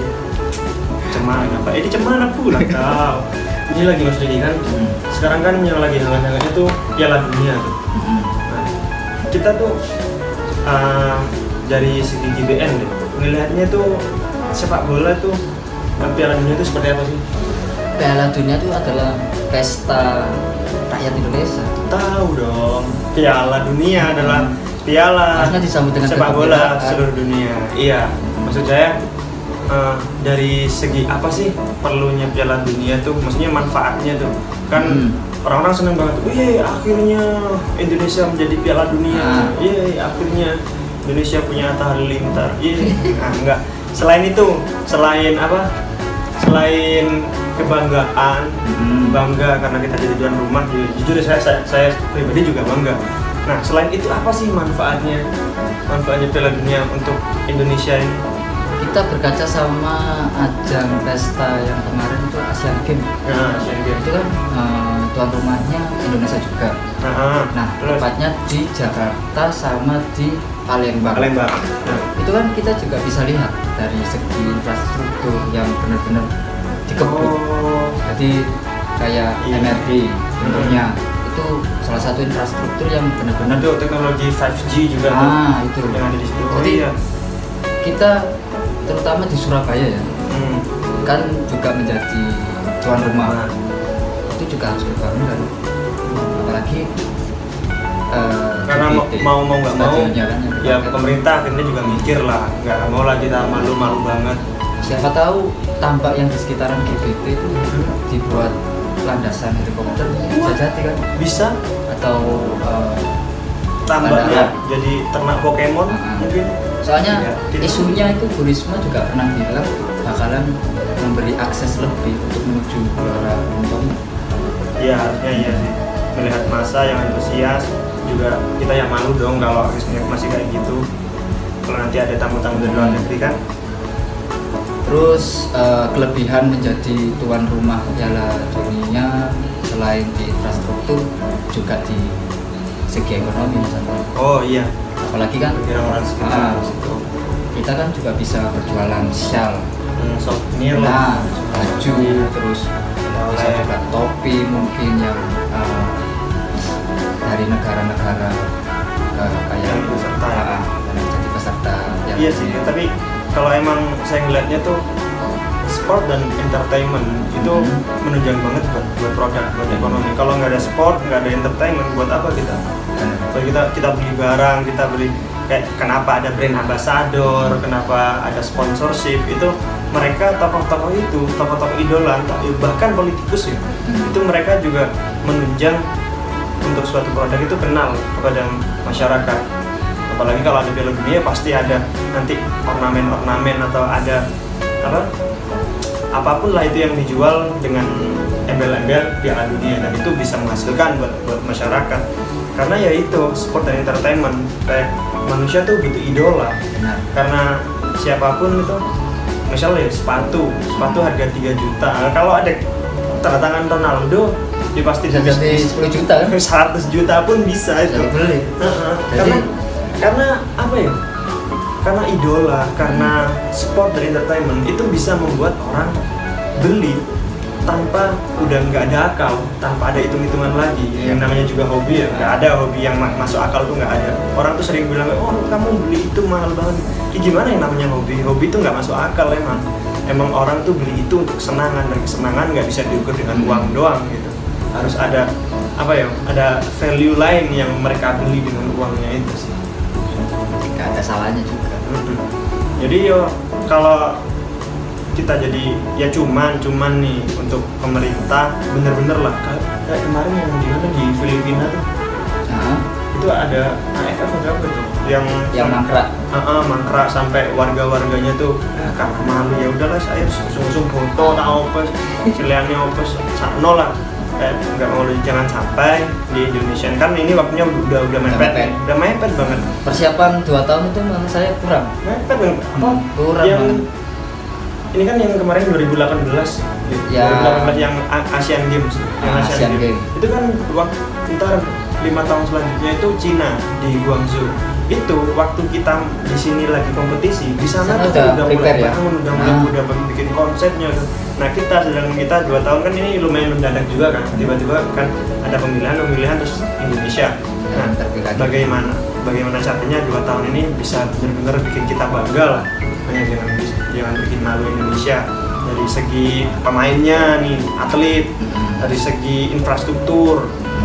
Cemana Pak Edi cemana pula kau? Ini lagi Mas Didi kan. Hmm. Sekarang kan yang lagi hangat-hangatnya tuh Piala Dunia tuh. Hmm. Nah, kita tuh uh, dari segi GBN deh, ngelihatnya tuh sepak bola tuh uh, Piala Dunia tuh seperti apa sih? Piala Dunia itu adalah pesta rakyat Indonesia Tahu dong, Piala Dunia adalah piala Harusnya disambut dengan sepak bola seluruh dunia. Iya, maksud saya eh, dari segi apa sih perlunya Piala Dunia tuh, maksudnya manfaatnya tuh kan Hmm. orang-orang seneng banget, wih akhirnya Indonesia menjadi Piala Dunia, Ah. Yeay, akhirnya Indonesia punya Atta Halilintar, Yeay. nah, enggak. Selain itu, selain apa? Selain kebanggaan, Hmm. bangga karena kita jadi tuan rumah ju- jujur saya, saya saya pribadi juga bangga nah selain itu apa sih manfaatnya manfaatnya Piala Dunia untuk Indonesia ini kita berkaca sama ajang pesta yang kemarin itu Asian Games. Nah Asian Games. itu kan eh, tuan rumahnya Indonesia juga. Nah, nah terus? tepatnya di Jakarta sama di Palembang. Palembang. Nah, itu kan kita juga bisa lihat dari segi infrastruktur yang benar-benar dikebut. Oh. Jadi kayak Iya. MRD contohnya itu salah satu infrastruktur yang benar-benar itu teknologi 5G juga tuh, ah itu. Yang ada di situ. Oh Jadi, iya. kita terutama di Surabaya ya. Hmm. kan juga menjadi tuan rumah. Nah, itu juga harus berbangga apalagi eh, karena mau di- mau mau nggak mau kan ya pemerintah akhirnya juga mikir lah nggak mau lah kita malu-malu banget. Siapa tahu tambak yang di sekitaran GBT itu dibuat landasan helikopter bisa jadi kan? Bisa. Atau eh, tambahnya jadi ternak Pokemon Ah. mungkin soalnya Ya, gitu. isunya itu Bu Risma juga pernah bilang bakalan memberi akses lebih untuk menuju Gelora Bung Tomo. ya harusnya iya sih melihat masa yang antusias juga kita yang malu dong kalau harusnya masih kayak gitu kalau nanti ada tamu-tamu dari luar negeri kan Terus eh, kelebihan menjadi tuan rumah Piala Dunia selain di infrastruktur juga di segi ekonomi misalnya. oh iya Apalagi kan kira orang sekitar ah, situ kita kan juga bisa berjualan shawl, hmm, souvenir nah, baju, terus bisa Oleh. juga topi mungkin yang eh, dari negara-negara eh, kayak Yang peserta ya. Ah, yang jadi peserta yang iya sih tapi kalau emang saya ngeliatnya tuh sport dan entertainment itu Hmm. menunjang banget buat buat produk buat ekonomi. Kalau nggak ada sport nggak ada entertainment buat apa kita? Kalau kita kita beli barang kita beli kayak kenapa ada brand ambassador kenapa ada sponsorship itu mereka tokoh-tokoh itu tokoh-tokoh idola bahkan politikus ya Hmm. itu mereka juga menunjang untuk suatu produk itu kenal kepada masyarakat. Apalagi kalau ada piala dunia pasti ada nanti ornamen-ornamen atau ada apa apa pun lah itu yang dijual dengan embel-embel piala dunia dan itu bisa menghasilkan buat buat masyarakat karena ya itu sport dan entertainment kayak manusia tuh butuh idola Benar. karena siapa pun itu misalnya ya, sepatu sepatu harga 3 juta kalau ada tanda tangan Ronaldo dia pasti Bisa jadi 10 juta kan? 100 juta pun bisa itu Bisa dibeli. Heeh. Jadi- karena karena apa ya karena idola karena sport dan entertainment itu bisa membuat orang beli tanpa udah nggak ada akal tanpa ada hitung-hitungan lagi. Yang namanya juga hobi ya nggak ada hobi yang ma- masuk akal tuh nggak ada. Orang tuh sering bilang oh kamu beli itu mahal banget. Ya, gimana yang namanya hobi? Hobi tuh nggak masuk akal emang. Emang orang tuh beli itu untuk kesenangan dan kesenangan nggak bisa diukur dengan uang doang gitu. Harus ada apa ya ada value lain yang mereka beli dengan uangnya itu sih. Gak ada salahnya juga. Jadi yo kalau kita jadi ya cuman cuman nih untuk pemerintah bener-bener lah. Kayak, kemarin yang di mana di Filipina tuh? Nah, itu ada AFF atau apa tuh? Yang yang mangkrak. Ah, ah, mangkrak sampai warga-warganya tuh ah, karena malu ya udahlah saya sungsung foto tak opes siliannya opes sakno lah kayak nggak mau jangan sampai di Indonesia kan ini waktunya udah udah mepet mepet. udah mepet banget Persiapan 2 tahun itu menurut saya kurang. mepet banget apa kurang yang banget. ini kan yang kemarin 2018 Ya. 2018 yang Asian Games yang Ah, Asian, Asian Games. Games. itu kan waktu ntar lima tahun selanjutnya itu Cina di Guangzhou itu waktu kita di sini lagi kompetisi di sana tuh udah udah, mulai ya? bangun udah mulai Nah. udah bikin konsepnya. Nah kita sedang kita dua tahun kan ini lumayan mendadak juga kan. Tiba-tiba kan ada pemilihan pemilihan terus Indonesia. Nah bagaimana bagaimana caranya dua tahun ini bisa benar-benar bikin kita bangga lah. Hanya jangan jangan bikin malu Indonesia. Dari segi pemainnya nih atlet. Hmm. dari segi infrastruktur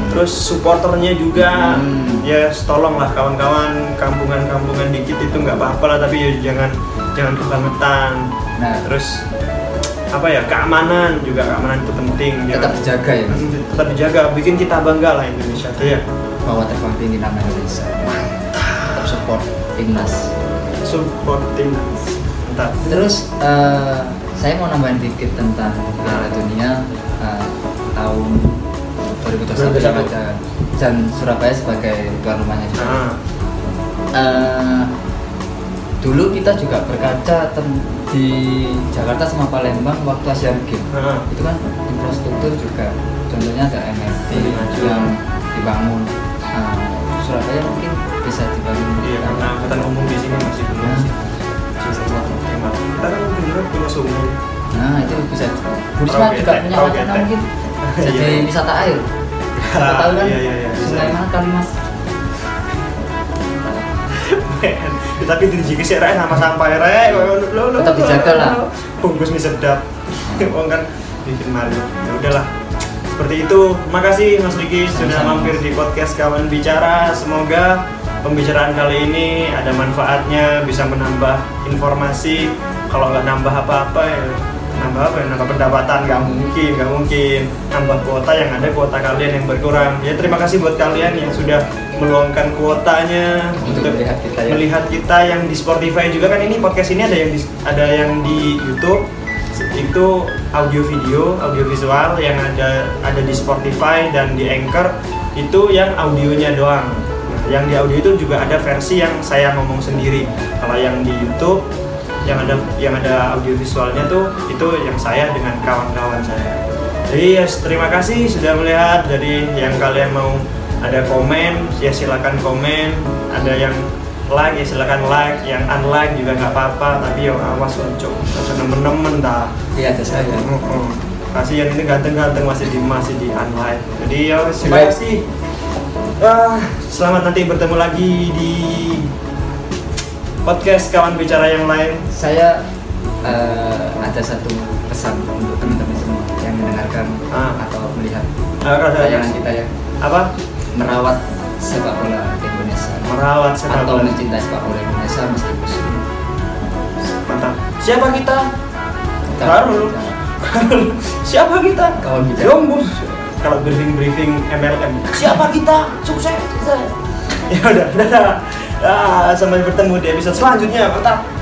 terus supporternya juga Hmm. ya tolonglah kawan-kawan kampungan-kampungan dikit itu nggak apa-apa lah tapi ya jangan jangan kebangetan Nah, terus apa ya keamanan juga keamanan itu penting tetap Jangan- dijaga ya. Mas. Hmm, tetap dijaga bikin kita bangga lah Indonesia tuh ya Bahwa terbang tinggi nama Indonesia. Tetap support timnas. support timnas mantap Terus eh, saya mau nambahin dikit tentang Piala Dunia eh, tahun 2021 2021. sama dan, Surabaya sebagai tuan rumahnya juga. nah Eh, dulu kita juga berkaca di Jakarta sama Palembang waktu Asian Games nah itu kan infrastruktur juga contohnya ada MRT maju. yang dibangun Nah, Surabaya mungkin bisa dibangun iya karena angkutan umum di sini masih belum Nah. sih kita kan punya sumur nah itu bisa Bu Risma juga punya getek. mungkin jadi Iya. wisata air siapa tahu kan Iya, iya, iya, sungai mana kali mas Ya, tapi di jiki sih rek sama sampai rek lo lo Tetap dijaga lah. bungkus mie sedap Wong kan bikin malu ya udahlah seperti itu. Makasih Mas Riki sudah mampir di podcast Kawan Bicara. Semoga pembicaraan kali ini ada manfaatnya, bisa menambah informasi. Kalau nggak nambah apa-apa ya nambah apa ya? Nambah pendapatan nggak mungkin, nggak mungkin. Nambah kuota yang ada kuota kalian yang berkurang. Ya terima kasih buat kalian yang sudah meluangkan kuotanya Untuk melihat kita ya. melihat kita yang di Spotify juga kan ini podcast ini ada yang di, ada yang di YouTube itu audio video audio visual yang ada ada di Spotify dan di Anchor itu yang audionya doang Nah, yang di audio itu juga ada versi yang saya ngomong sendiri kalau yang di YouTube yang ada yang ada audio visualnya tuh itu yang saya dengan kawan-kawan saya. Jadi yes, terima kasih sudah melihat. Jadi yang kalian mau ada komen ya silakan komen. Ada yang like ya silakan like. Yang unlike juga nggak apa-apa tapi yo awas oncok usah nemen-nemen dah. Iya ada saya. Heeh. kasihan ini ganteng-ganteng masih di masih di unlike. Jadi ya terima kasih. Ah selamat nanti bertemu lagi di podcast kawan bicara yang lain. Saya eh, ada satu pesan untuk teman-teman semua yang mendengarkan Ah. atau melihat Ah, rasa- tayangan kita ya. Apa? Merawat sepak bola Indonesia. Merawat sepak atau bola. mencintai sepak bola Indonesia meski musuh. mantap. Siapa kita? Kita. Baru. siapa kita? Kawan bicara. Yombus. Kalau briefing briefing MLM siapa kita? Sukses sukses. Ya udah dadah Ah, sampai bertemu di episode selanjutnya. Mantap